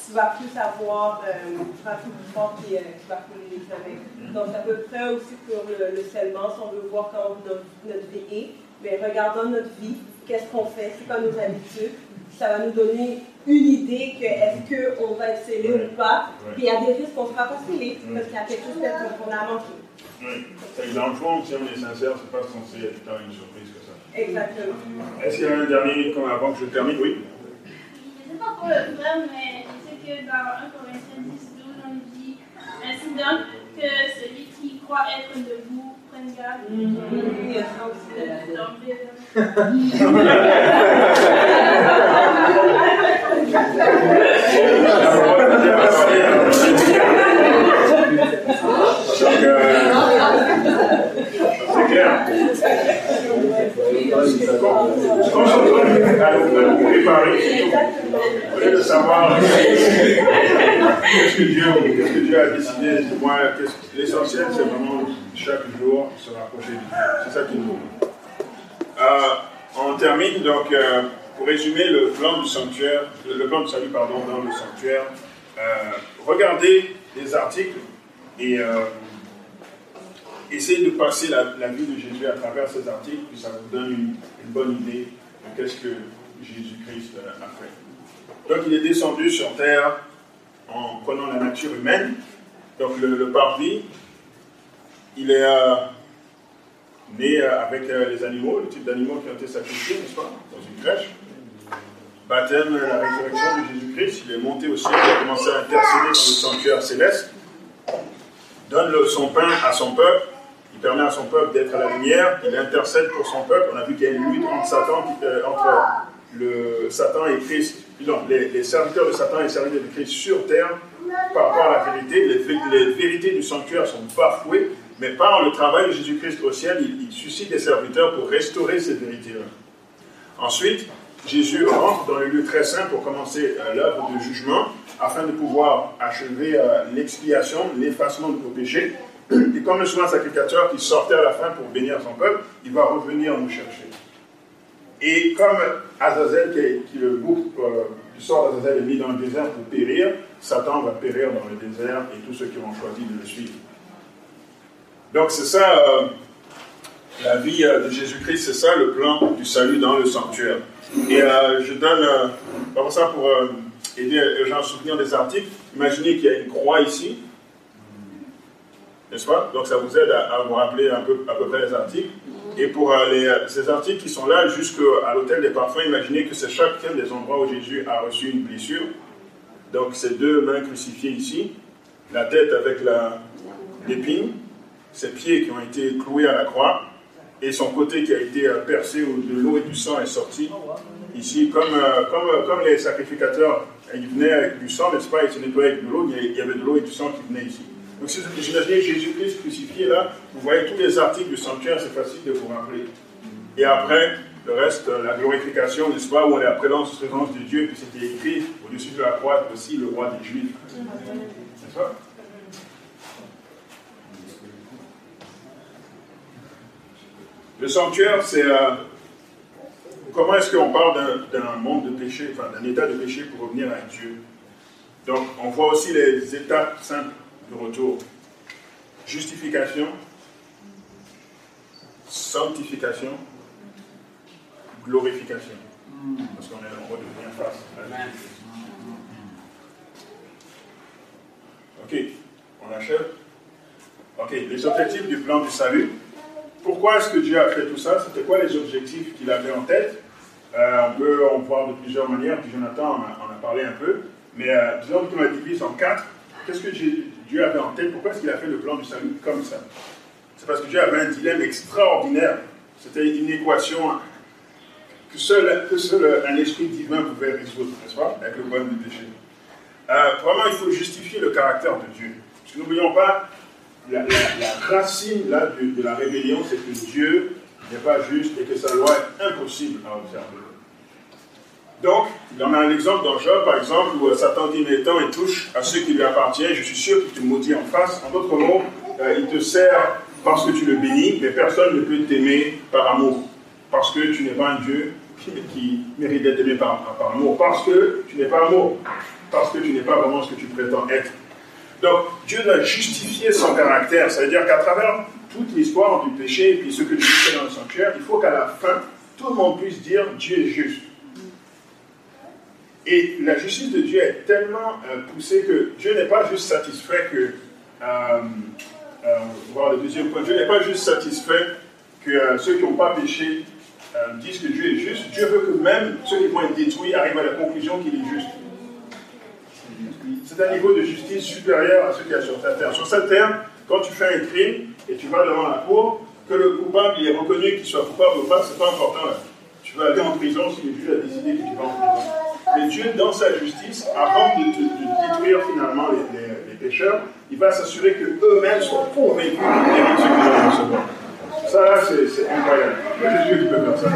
tu vas plus savoir, euh, tu vas plus fort qui, euh, qui va couler l'examen. Mm-hmm. Donc, c'est à peu près aussi pour le, le scellement, si on veut voir comment notre, notre vie est, mais regardons notre vie, qu'est-ce qu'on fait, c'est quoi nos habitudes, ça va nous donner une idée que est-ce qu'on va être scellé ou pas. Puis il y a des risques qu'on ne sera pas scellé parce qu'il y a quelque chose qu'on a manqué. Oui. C'est dans le fond, si on est sincère, c'est pas censé être tant une surprise que ça. Exactement. Est-ce qu'il y a un dernier comme avant que je termine? Oui. Je ne sais pas pour le vrai, mais je sais que dans 1 Corinthiens 10, 12, on dit Ainsi donc que celui qui croit être debout prenne garde. Mmh. Il y a ça C'est clair. Nous préparer, savoir qu'est-ce que Dieu, a décidé, l'essentiel, c'est vraiment chaque jour se rapprocher de Dieu. C'est ça qui nous. Euh, on termine donc. Euh, pour résumer le plan du sanctuaire, le plan salut pardon, dans le sanctuaire, euh, regardez les articles et euh, essayez de passer la, vie de Jésus à travers ces articles, puis ça vous donne une, bonne idée de qu'est-ce que Jésus-Christ euh, a fait. Donc il est descendu sur terre en prenant la nature humaine, donc le, parvis, il est né avec les animaux, le type d'animaux qui ont été sacrifiés, n'est-ce pas, dans une crèche baptême, la résurrection de Jésus-Christ, il est monté au ciel, il a commencé à intercéder dans le sanctuaire céleste, donne son pain à son peuple, il permet à son peuple d'être à la lumière, il intercède pour son peuple. On a vu qu'il y a une lutte entre Satan, euh, entre le Satan et Christ, donc les, serviteurs de Satan et les serviteurs de Christ sur terre par rapport à la vérité. Les, vérités du sanctuaire sont bafouées, mais par le travail de Jésus-Christ au ciel, il, il suscite des serviteurs pour restaurer ces vérités-là. Ensuite, Jésus rentre dans le lieu très saint pour commencer euh, l'œuvre de jugement afin de pouvoir achever euh, l'expiation, l'effacement de nos péchés. Et comme le souverain sacrificateur qui sortait à la fin pour bénir son peuple, il va revenir nous chercher. Et comme Azazel, qui, le bouc euh, sort d'Azazel est mis dans le désert pour périr, Satan va périr dans le désert et tous ceux qui ont choisi de le suivre. Donc c'est ça, la vie de Jésus-Christ, c'est ça le plan du salut dans le sanctuaire. Et euh, je donne, euh, ça pour euh, aider les gens à soutenir des articles. Imaginez qu'il y a une croix ici, n'est-ce pas? Donc ça vous aide à, vous rappeler un peu, à peu près les articles. Et pour ces articles qui sont là jusqu'à l'hôtel des parfums, imaginez que c'est chacun des endroits où Jésus a reçu une blessure. Donc ces deux mains crucifiées ici, la tête avec l'épine, ses pieds qui ont été cloués à la croix, et son côté qui a été euh, percé où de l'eau et du sang est sorti. Ici, comme, euh, comme, euh, comme les sacrificateurs, ils venaient avec du sang, n'est-ce pas, ils se nettoyaient avec de l'eau, il y avait de l'eau et du sang qui venaient ici. Donc si vous imaginez Jésus-Christ crucifié là, vous voyez tous les articles du sanctuaire, c'est facile de vous rappeler. Et après, le reste, la glorification, n'est-ce pas, où on est après présence de Dieu, puis c'était écrit au-dessus de la croix aussi le roi des Juifs. N'est-ce pas? Le sanctuaire, c'est euh, comment est-ce qu'on parle d'un monde de péché, enfin d'un état de péché pour revenir à Dieu? Donc, on voit aussi les étapes simples de retour. Justification, sanctification, glorification. Parce qu'on est en redevient face à Ok, on achève. Ok, les objectifs du plan du salut. Pourquoi est-ce que Dieu a fait tout ça? C'était quoi les objectifs qu'il avait en tête? Euh, On peut en voir de plusieurs manières, puis Jonathan en a, parlé un peu, mais euh, disons qu'on la divise en quatre. Qu'est-ce que Dieu avait en tête? Pourquoi est-ce qu'il a fait le plan du salut comme ça? C'est parce que Dieu avait un dilemme extraordinaire. C'était une équation que seul, que seul un esprit divin pouvait résoudre, n'est-ce pas, avec le problème du. Euh, vraiment, il faut justifier le caractère de Dieu. Parce que n'oublions pas, la, racine là, de, la rébellion, c'est que Dieu n'est pas juste et que sa loi est impossible à observer. Donc, en a un exemple dans Job, par exemple, où euh, Satan dit Mais tant il touche à ceux qui lui appartiennent, je suis sûr qu'il te maudit en face. En d'autres mots, euh, il te sert parce que tu le bénis, mais personne ne peut t'aimer par amour. Parce que tu n'es pas un Dieu qui, qui mérite d'être aimé par, par amour. Parce que tu n'es pas amour. Parce que tu n'es pas vraiment ce que tu prétends être. Donc, Dieu doit justifier son caractère. Ça veut dire qu'à travers toute l'histoire du péché et puis ce que Dieu fait dans le sanctuaire, il faut qu'à la fin, tout le monde puisse dire Dieu est juste. Et la justice de Dieu est tellement euh, poussée que Dieu n'est pas juste satisfait que. Euh, euh, voir le deuxième point. Dieu n'est pas juste satisfait que ceux qui n'ont pas péché disent que Dieu est juste. Dieu veut que même ceux qui vont être détruits arrivent à la conclusion qu'il est juste. C'est un niveau de justice supérieur à ce qu'il y a sur cette terre. Sur cette terre, quand tu fais un crime et tu vas devant la cour, que le coupable il est reconnu qu'il soit coupable ou pas, c'est pas important. Tu vas aller en prison si le juge a décidé que tu vas en prison. Mais Dieu, dans sa justice, avant de, te- de détruire finalement les, les- les pécheurs, il va s'assurer qu'eux-mêmes soient convaincus méritent ce qu'ils vont recevoir. Ça, c'est incroyable. Qui peut faire ça.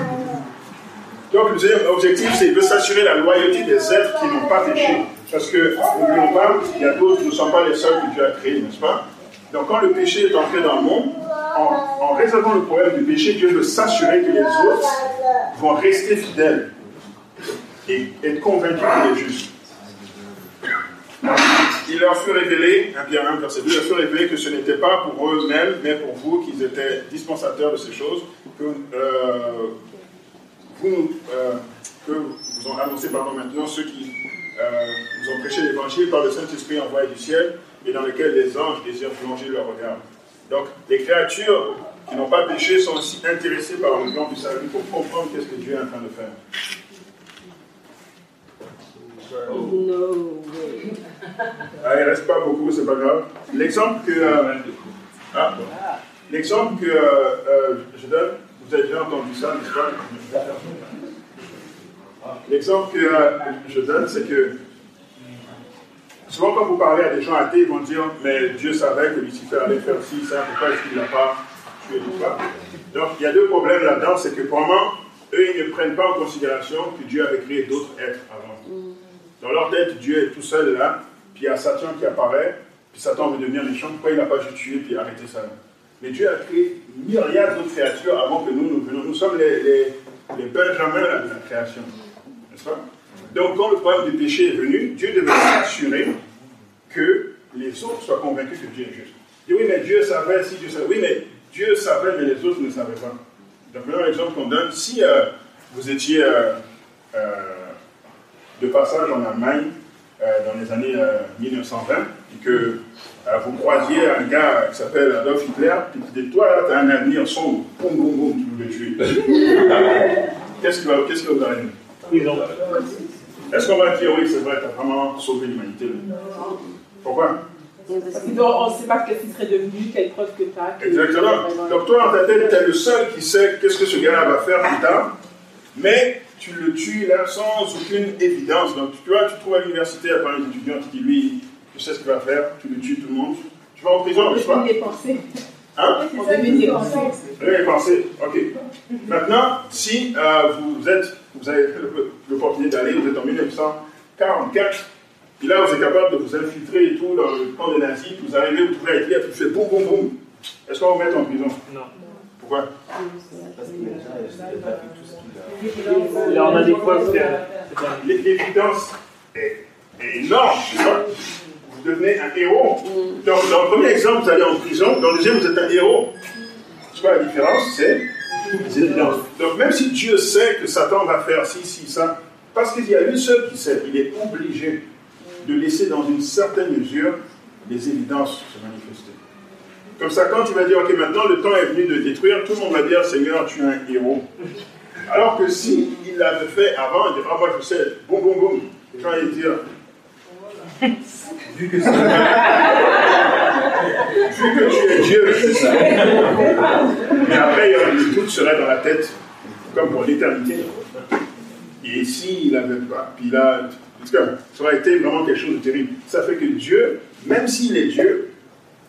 Donc, le deuxième objectif, c'est de s'assurer la loyauté des êtres qui n'ont pas péché. Parce que, n'oublions pas, il y a d'autres, nous ne sommes pas les seuls que Dieu a créés, n'est-ce pas? Donc, quand le péché est entré dans le monde, en, en résolvant le problème du péché, Dieu veut s'assurer que les autres vont rester fidèles et être convaincus qu'il est juste. Il leur fut révélé, 1 Pierre 1, verset 2, il leur fut révélé que ce n'était pas pour eux-mêmes, mais pour vous qu'ils étaient dispensateurs de ces choses, euh, euh, que vous ont annoncé pardon, maintenant ceux qui euh, vous ont prêché l'évangile par le Saint-Esprit envoyé du ciel et dans lequel les anges désirent plonger leur regard. Donc, les créatures qui n'ont pas péché sont aussi intéressées par le plan du salut pour comprendre qu'est-ce que Dieu est en train de faire. No. Ah, il ne reste pas beaucoup, c'est pas grave. L'exemple que. euh, ah, L'exemple que euh, euh, je donne, vous avez déjà entendu ça, n'est-ce pas? L'exemple que euh, je donne, c'est que souvent quand vous parlez à des gens athées, ils vont dire Mais Dieu savait que Lucifer allait faire ci, ça, pourquoi est-ce qu'il ne l'a pas tué, tout ça Donc il y a deux problèmes là-dedans, c'est que probablement, eux, ils ne prennent pas en considération que Dieu avait créé d'autres êtres avant. Dans leur tête, Dieu est tout seul là, puis il y a Satan qui apparaît, puis Satan veut devenir méchant, pourquoi il n'a pas juste tué puis arrêté ça Mais Dieu a créé myriades d'autres créatures avant que nous nous venions. Nous sommes les, les, les Benjamins là, de la création. N'est-ce pas? Donc quand le problème du péché est venu, Dieu devait s'assurer que les autres soient convaincus que Dieu est juste. Oui, mais Dieu savait, si Dieu savait. Oui, mais Dieu savait, mais les autres ne savaient pas. Donc maintenant, l'exemple qu'on donne, si euh, vous étiez euh, euh, de passage en Allemagne dans les années euh, 1920 et que vous croisiez un gars qui s'appelle Adolf Hitler, et qui dit Toi, là, tu as un avenir sombre, boum, boum, boum, tu veux le tuer. Qu'est-ce qui va, qu'est-ce vous arriver Prison. Est-ce qu'on va dire Oui, c'est vrai, tu as vraiment sauvé l'humanité? Pourquoi? Parce qu'on ne sait pas ce qu'il serait devenu, quelle preuve que tu as. Exactement. Donc toi, dans ta tête, tu es le seul qui sait qu'est-ce que ce gars-là va faire plus tard, mais tu le tues là sans aucune évidence. Donc tu vois, tu trouves à l'université, à un étudiant qui dit lui, je sais ce qu'il va faire, tu le tues tout le monde. Tu vas en prison, n'est-ce pas On devine les pensées. Hein On devine les pensées. Oui, pensez. Ok. Maintenant, si euh, vous êtes, vous avez l'opportunité d'aller, vous êtes en 1944, et là vous êtes capable de vous infiltrer et tout dans le camp des nazis, vous arrivez, vous trouvez Hitler, vous faites boum boum boum. Est-ce qu'on va vous mettre en prison? Non. Pourquoi? Parce les vu tout ce qu'il a. On a des preuves L'évidence est, est énorme, tu vois. Vous devenez un héros. Donc, dans le premier exemple, vous allez en prison. Dans le deuxième, vous êtes un héros. C'est quoi la différence C'est. Donc, même si Dieu sait que Satan va faire ci, ci, ça, parce qu'il y a lui seul qui sait, il est obligé de laisser dans une certaine mesure les évidences se manifester. Comme ça, quand tu vas dire, ok, maintenant le temps est venu de détruire, tout le monde va dire, Seigneur, tu es un héros. Alors que si il l'avait fait avant, il dirait, ah, moi je sais, boum, boum, boum. Les gens allaient dire, vu que vu que tu es Dieu, c'est ça. Mais après, le doute serait dans la tête, comme pour l'éternité. Et s'il n'avait pas, puis là, en tout cas, ça aurait été vraiment quelque chose de terrible. Ça fait que Dieu, même s'il est Dieu,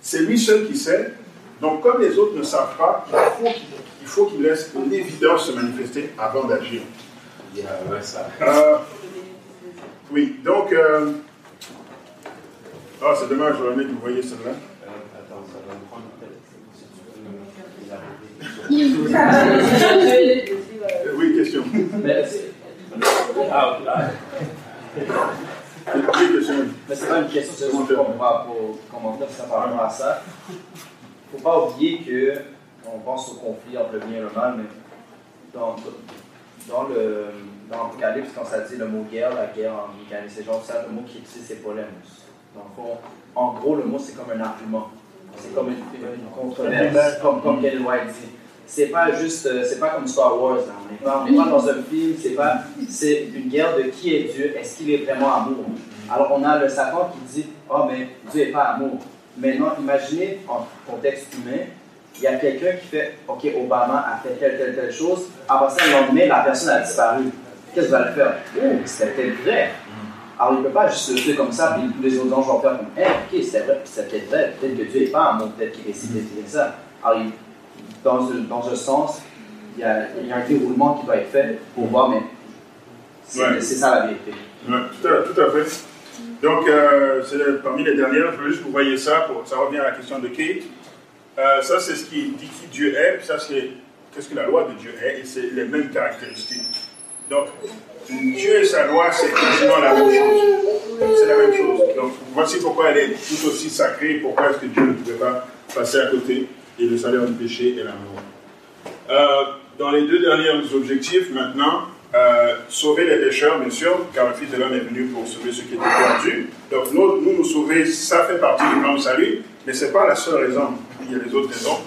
c'est lui seul qui sait. Donc, comme les autres ne savent pas, il faut qu'il laisse l'évidence se manifester avant d'agir. Euh, oui, donc. Euh, oh, c'est dommage, j'aurais aimé que vous voyez celle-là. oui, question. Ah, mais c'est pas une question de pour commenter par rapport à ça. Il ne faut pas oublier que on pense au conflit entre le bien et le mal, mais dans, dans le dans l'Apocalypse, quand ça dit le mot guerre, la guerre en mécanique, c'est genre ça, le mot qui est utilisé, c'est polemos. Donc, en gros, le mot, c'est comme un argument. C'est comme une, controverse, comme, comme Ken White dit c'est pas juste, euh, c'est pas comme Star Wars. Hein. On n'est pas, pas, dans un film, c'est pas, c'est une guerre de qui est Dieu, est-ce qu'il est vraiment amour? Alors on a le Satan qui dit, oh mais Dieu n'est pas amour. Maintenant, imaginez en contexte humain, il y a quelqu'un qui fait, ok, Obama a fait telle, telle, telle chose, après ça, le lendemain, la personne a disparu. Qu'est-ce qu'il va le faire? Oh, c'était vrai. Alors, il ne peut pas juste se lever comme ça, puis tous les autres anges vont faire comme, eh, ok, c'était vrai, puis c'était vrai. Peut-être que Dieu n'est pas amour, peut-être qu'il décide de dire ça. Alors, il, dans, un, dans un sens, il y, a, il y, a, un déroulement qui doit être fait pour voir, mais c'est ça la vérité. Ouais, tout, à, tout, à, fait. Donc, euh, c'est parmi les dernières, je veux juste que vous voyez ça, pour, ça revient à la question de Kate. Euh, ça, c'est ce qui dit qui Dieu est, puis ça, c'est qu'est-ce que la loi de Dieu est, et c'est les mêmes caractéristiques. Donc, Dieu et sa loi, c'est quasiment la même chose. C'est la même chose. Donc, voici pourquoi elle est tout aussi sacrée, pourquoi est-ce que Dieu ne pouvait pas passer à côté et le salaire du péché est la mort. Euh, dans les deux derniers objectifs, maintenant, euh, sauver les pécheurs, bien sûr, car le Fils de l'homme est venu pour sauver ceux qui étaient perdus. Donc, nous, nous, nous sauver, ça fait partie du plan de salut, mais ce n'est pas la seule raison. Il y a les autres raisons.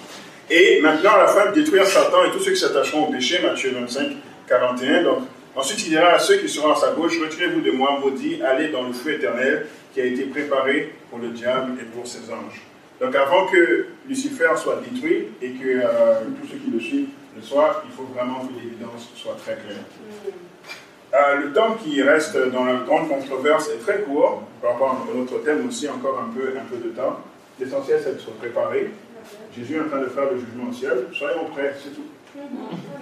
Et maintenant, à la fin, détruire Satan et tous ceux qui s'attacheront au péché, Matthieu 25, 41. Donc, ensuite, il dira à ceux qui seront à sa gauche Retirez-vous de moi, maudit, allez dans le feu éternel qui a été préparé pour le diable et pour ses anges. Donc avant que Lucifer soit détruit et que euh, tous ceux qui le suivent le soient, il faut vraiment que l'évidence soit très claire. Euh, le temps qui reste dans la grande controverse est très court par rapport à notre thème aussi, encore un peu, un peu de temps. L'essentiel, c'est de se préparer. Jésus est en train de faire le jugement au ciel. Soyons prêts, c'est tout. Il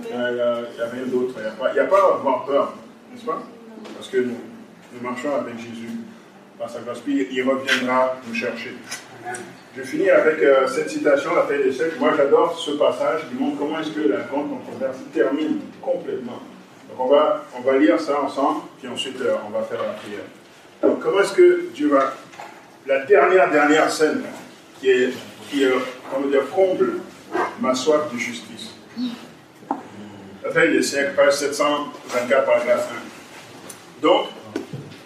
n'y a, rien d'autre. Il n'y a, pas à avoir peur, n'est-ce pas? Parce que nous, marchons avec Jésus. Par sa il reviendra nous chercher. Je finis avec euh, cette citation, la taille des siècles. Moi, j'adore ce passage qui montre comment est-ce que la grande controverse termine complètement. Donc, on va, on va lire ça ensemble, puis ensuite, euh, on va faire la prière. Donc, comment est-ce que Dieu va... La dernière, dernière scène, qui est, qui est dire, comble ma soif de justice? La des siècles, page 724, paragraphe 1. Donc,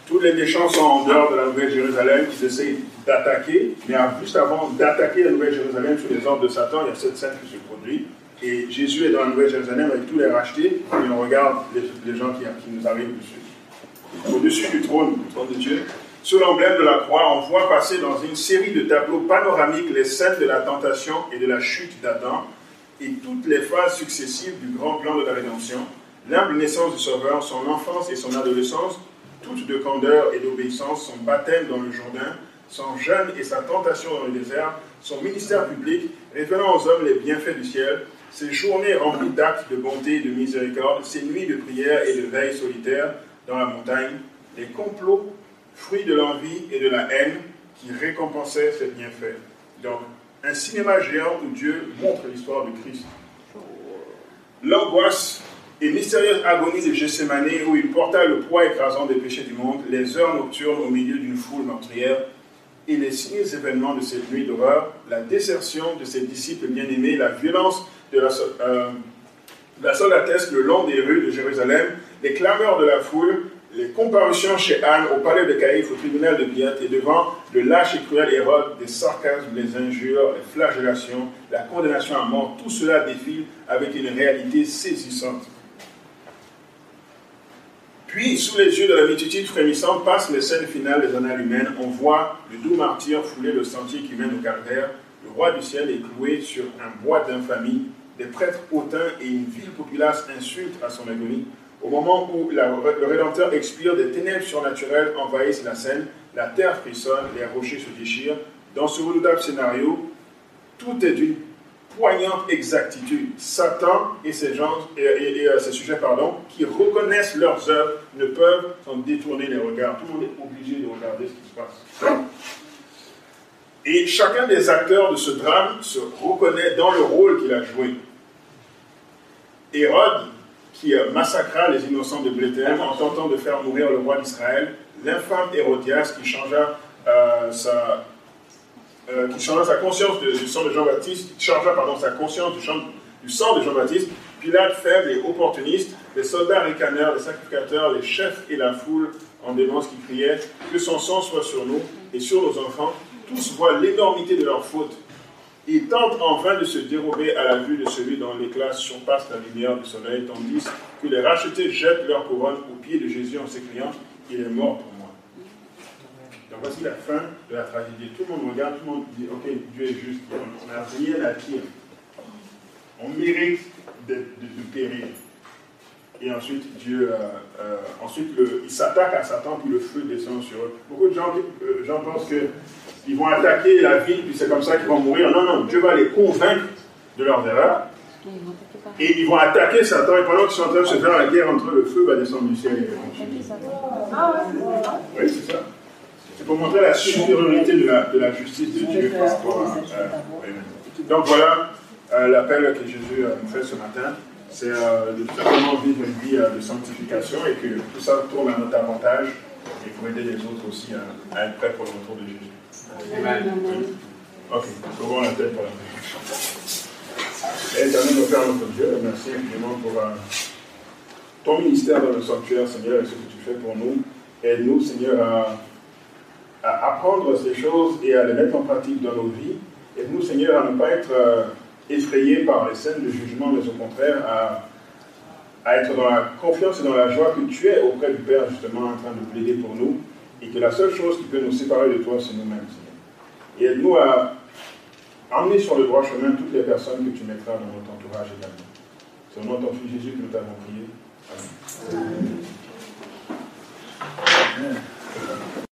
tous les méchants sont en dehors de la Nouvelle Jérusalem, ils essayent d'attaquer, mais juste avant d'attaquer la Nouvelle Jérusalem sous les ordres de Satan, il y a cette scène qui se produit. Et Jésus est dans la Nouvelle Jérusalem avec tous les rachetés, et on regarde les, gens qui, qui, nous arrivent dessus. Au-dessus du trône, du trône de Dieu, sous l'emblème de la croix, on voit passer dans une série de tableaux panoramiques les scènes de la tentation et de la chute d'Adam, et toutes les phases successives du grand plan de la rédemption, l'humble naissance du Sauveur, son enfance et son adolescence, toutes de candeur et d'obéissance, son baptême dans le Jourdain, son jeûne et sa tentation dans le désert, son ministère public, révélant aux hommes les bienfaits du ciel, ses journées remplies d'actes de bonté et de miséricorde, ses nuits de prière et de veille solitaire dans la montagne, les complots, fruits de l'envie et de la haine, qui récompensaient ces bienfaits. Donc, un cinéma géant où Dieu montre l'histoire de Christ. L'angoisse et mystérieuse agonie de Gethsemane où il porta le poids écrasant des péchés du monde, les heures nocturnes au milieu d'une foule meurtrière, et les signes événements de cette nuit d'horreur, la désertion de ses disciples bien-aimés, la violence de la, euh, la soldatesque le long des rues de Jérusalem, les clameurs de la foule, les comparutions chez Anne au palais de Caïphe, au tribunal de Pilate et devant le lâche et cruel Hérode, des sarcasmes, les injures, les flagellations, la condamnation à mort, tout cela défile avec une réalité saisissante. Puis, sous les yeux de la multitude frémissante, passent les scènes finales des annales humaines. On voit le doux martyr fouler le sentier qui mène au calvaire. Le roi du ciel est cloué sur un bois d'infamie. Des prêtres hautains et une ville populace insultent à son agonie. Au moment où le Rédempteur expire, des ténèbres surnaturelles envahissent la scène, la terre frissonne, les rochers se déchirent. Dans ce redoutable scénario, tout est d'une poignante exactitude. Satan et ses gens, et, euh, ses sujets, pardon, qui reconnaissent leurs œuvres, ne peuvent s'en détourner les regards. Tout le monde est obligé de regarder ce qui se passe. Et chacun des acteurs de ce drame se reconnaît dans le rôle qu'il a joué. Hérode, qui euh, massacra les innocents de Bethléem en tentant de faire mourir le roi d'Israël, l'infâme Hérodias qui changea euh, sa, euh, qui changea sa conscience du sang de Jean-Baptiste, qui changea sa conscience du sang de Jean-Baptiste, Pilate faible et opportuniste, les soldats ricaneurs, les sacrificateurs, les chefs et la foule en démence qui criaient que son sang soit sur nous et sur nos enfants, tous voient l'énormité de leur faute. Ils tentent en vain de se dérober à la vue de celui dont l'éclat surpasse la lumière du soleil, tandis que les rachetés jettent leur couronne aux pieds de Jésus en s'écriant Il est mort pour moi. Donc voici la fin de la tragédie. Tout le monde regarde, tout le monde dit Ok, Dieu est juste, on n'a rien à dire. On mérite de, de- périr. Et ensuite, Dieu, euh, euh, ensuite le- il s'attaque à Satan, puis le feu descend sur eux. Beaucoup de gens, euh, gens pensent qu'ils vont attaquer la ville, puis c'est comme ça qu'ils vont mourir. Non, non, Dieu va les convaincre de leur erreur. Et ils vont attaquer Satan, et pendant qu'ils sont en train de se faire la guerre entre le feu va descendre du ciel et les consumir. Oui, c'est ça. C'est pour montrer la supériorité de la, de la justice de Dieu par rapport à. euh, oui. Donc voilà euh, l'appel que Jésus euh, nous fait ce matin. C'est euh, de tout simplement vivre une vie euh, de sanctification et que tout ça tourne à notre avantage et pour aider les autres aussi à, à être prêts pour le retour de Jésus. Amen. Ok, sauvons la tête pour la paix. Éternel, Père, notre Dieu, merci infiniment pour euh, ton ministère dans le sanctuaire, Seigneur, et ce que tu fais pour nous. Aide-nous, Seigneur, à, apprendre ces choses et à les mettre en pratique dans nos vies. Aide-nous, Seigneur, à ne pas être euh, effrayés par les scènes de jugement, mais au contraire, à, à être dans la confiance et dans la joie que tu es auprès du Père, justement, en train de plaider pour nous, et que la seule chose qui peut nous séparer de toi, c'est nous-mêmes. Et aide-nous à emmener sur le droit chemin toutes les personnes que tu mettras dans notre entourage également. C'est au nom de ton fils Jésus que nous t'avons prié. Amen. Amen. Amen.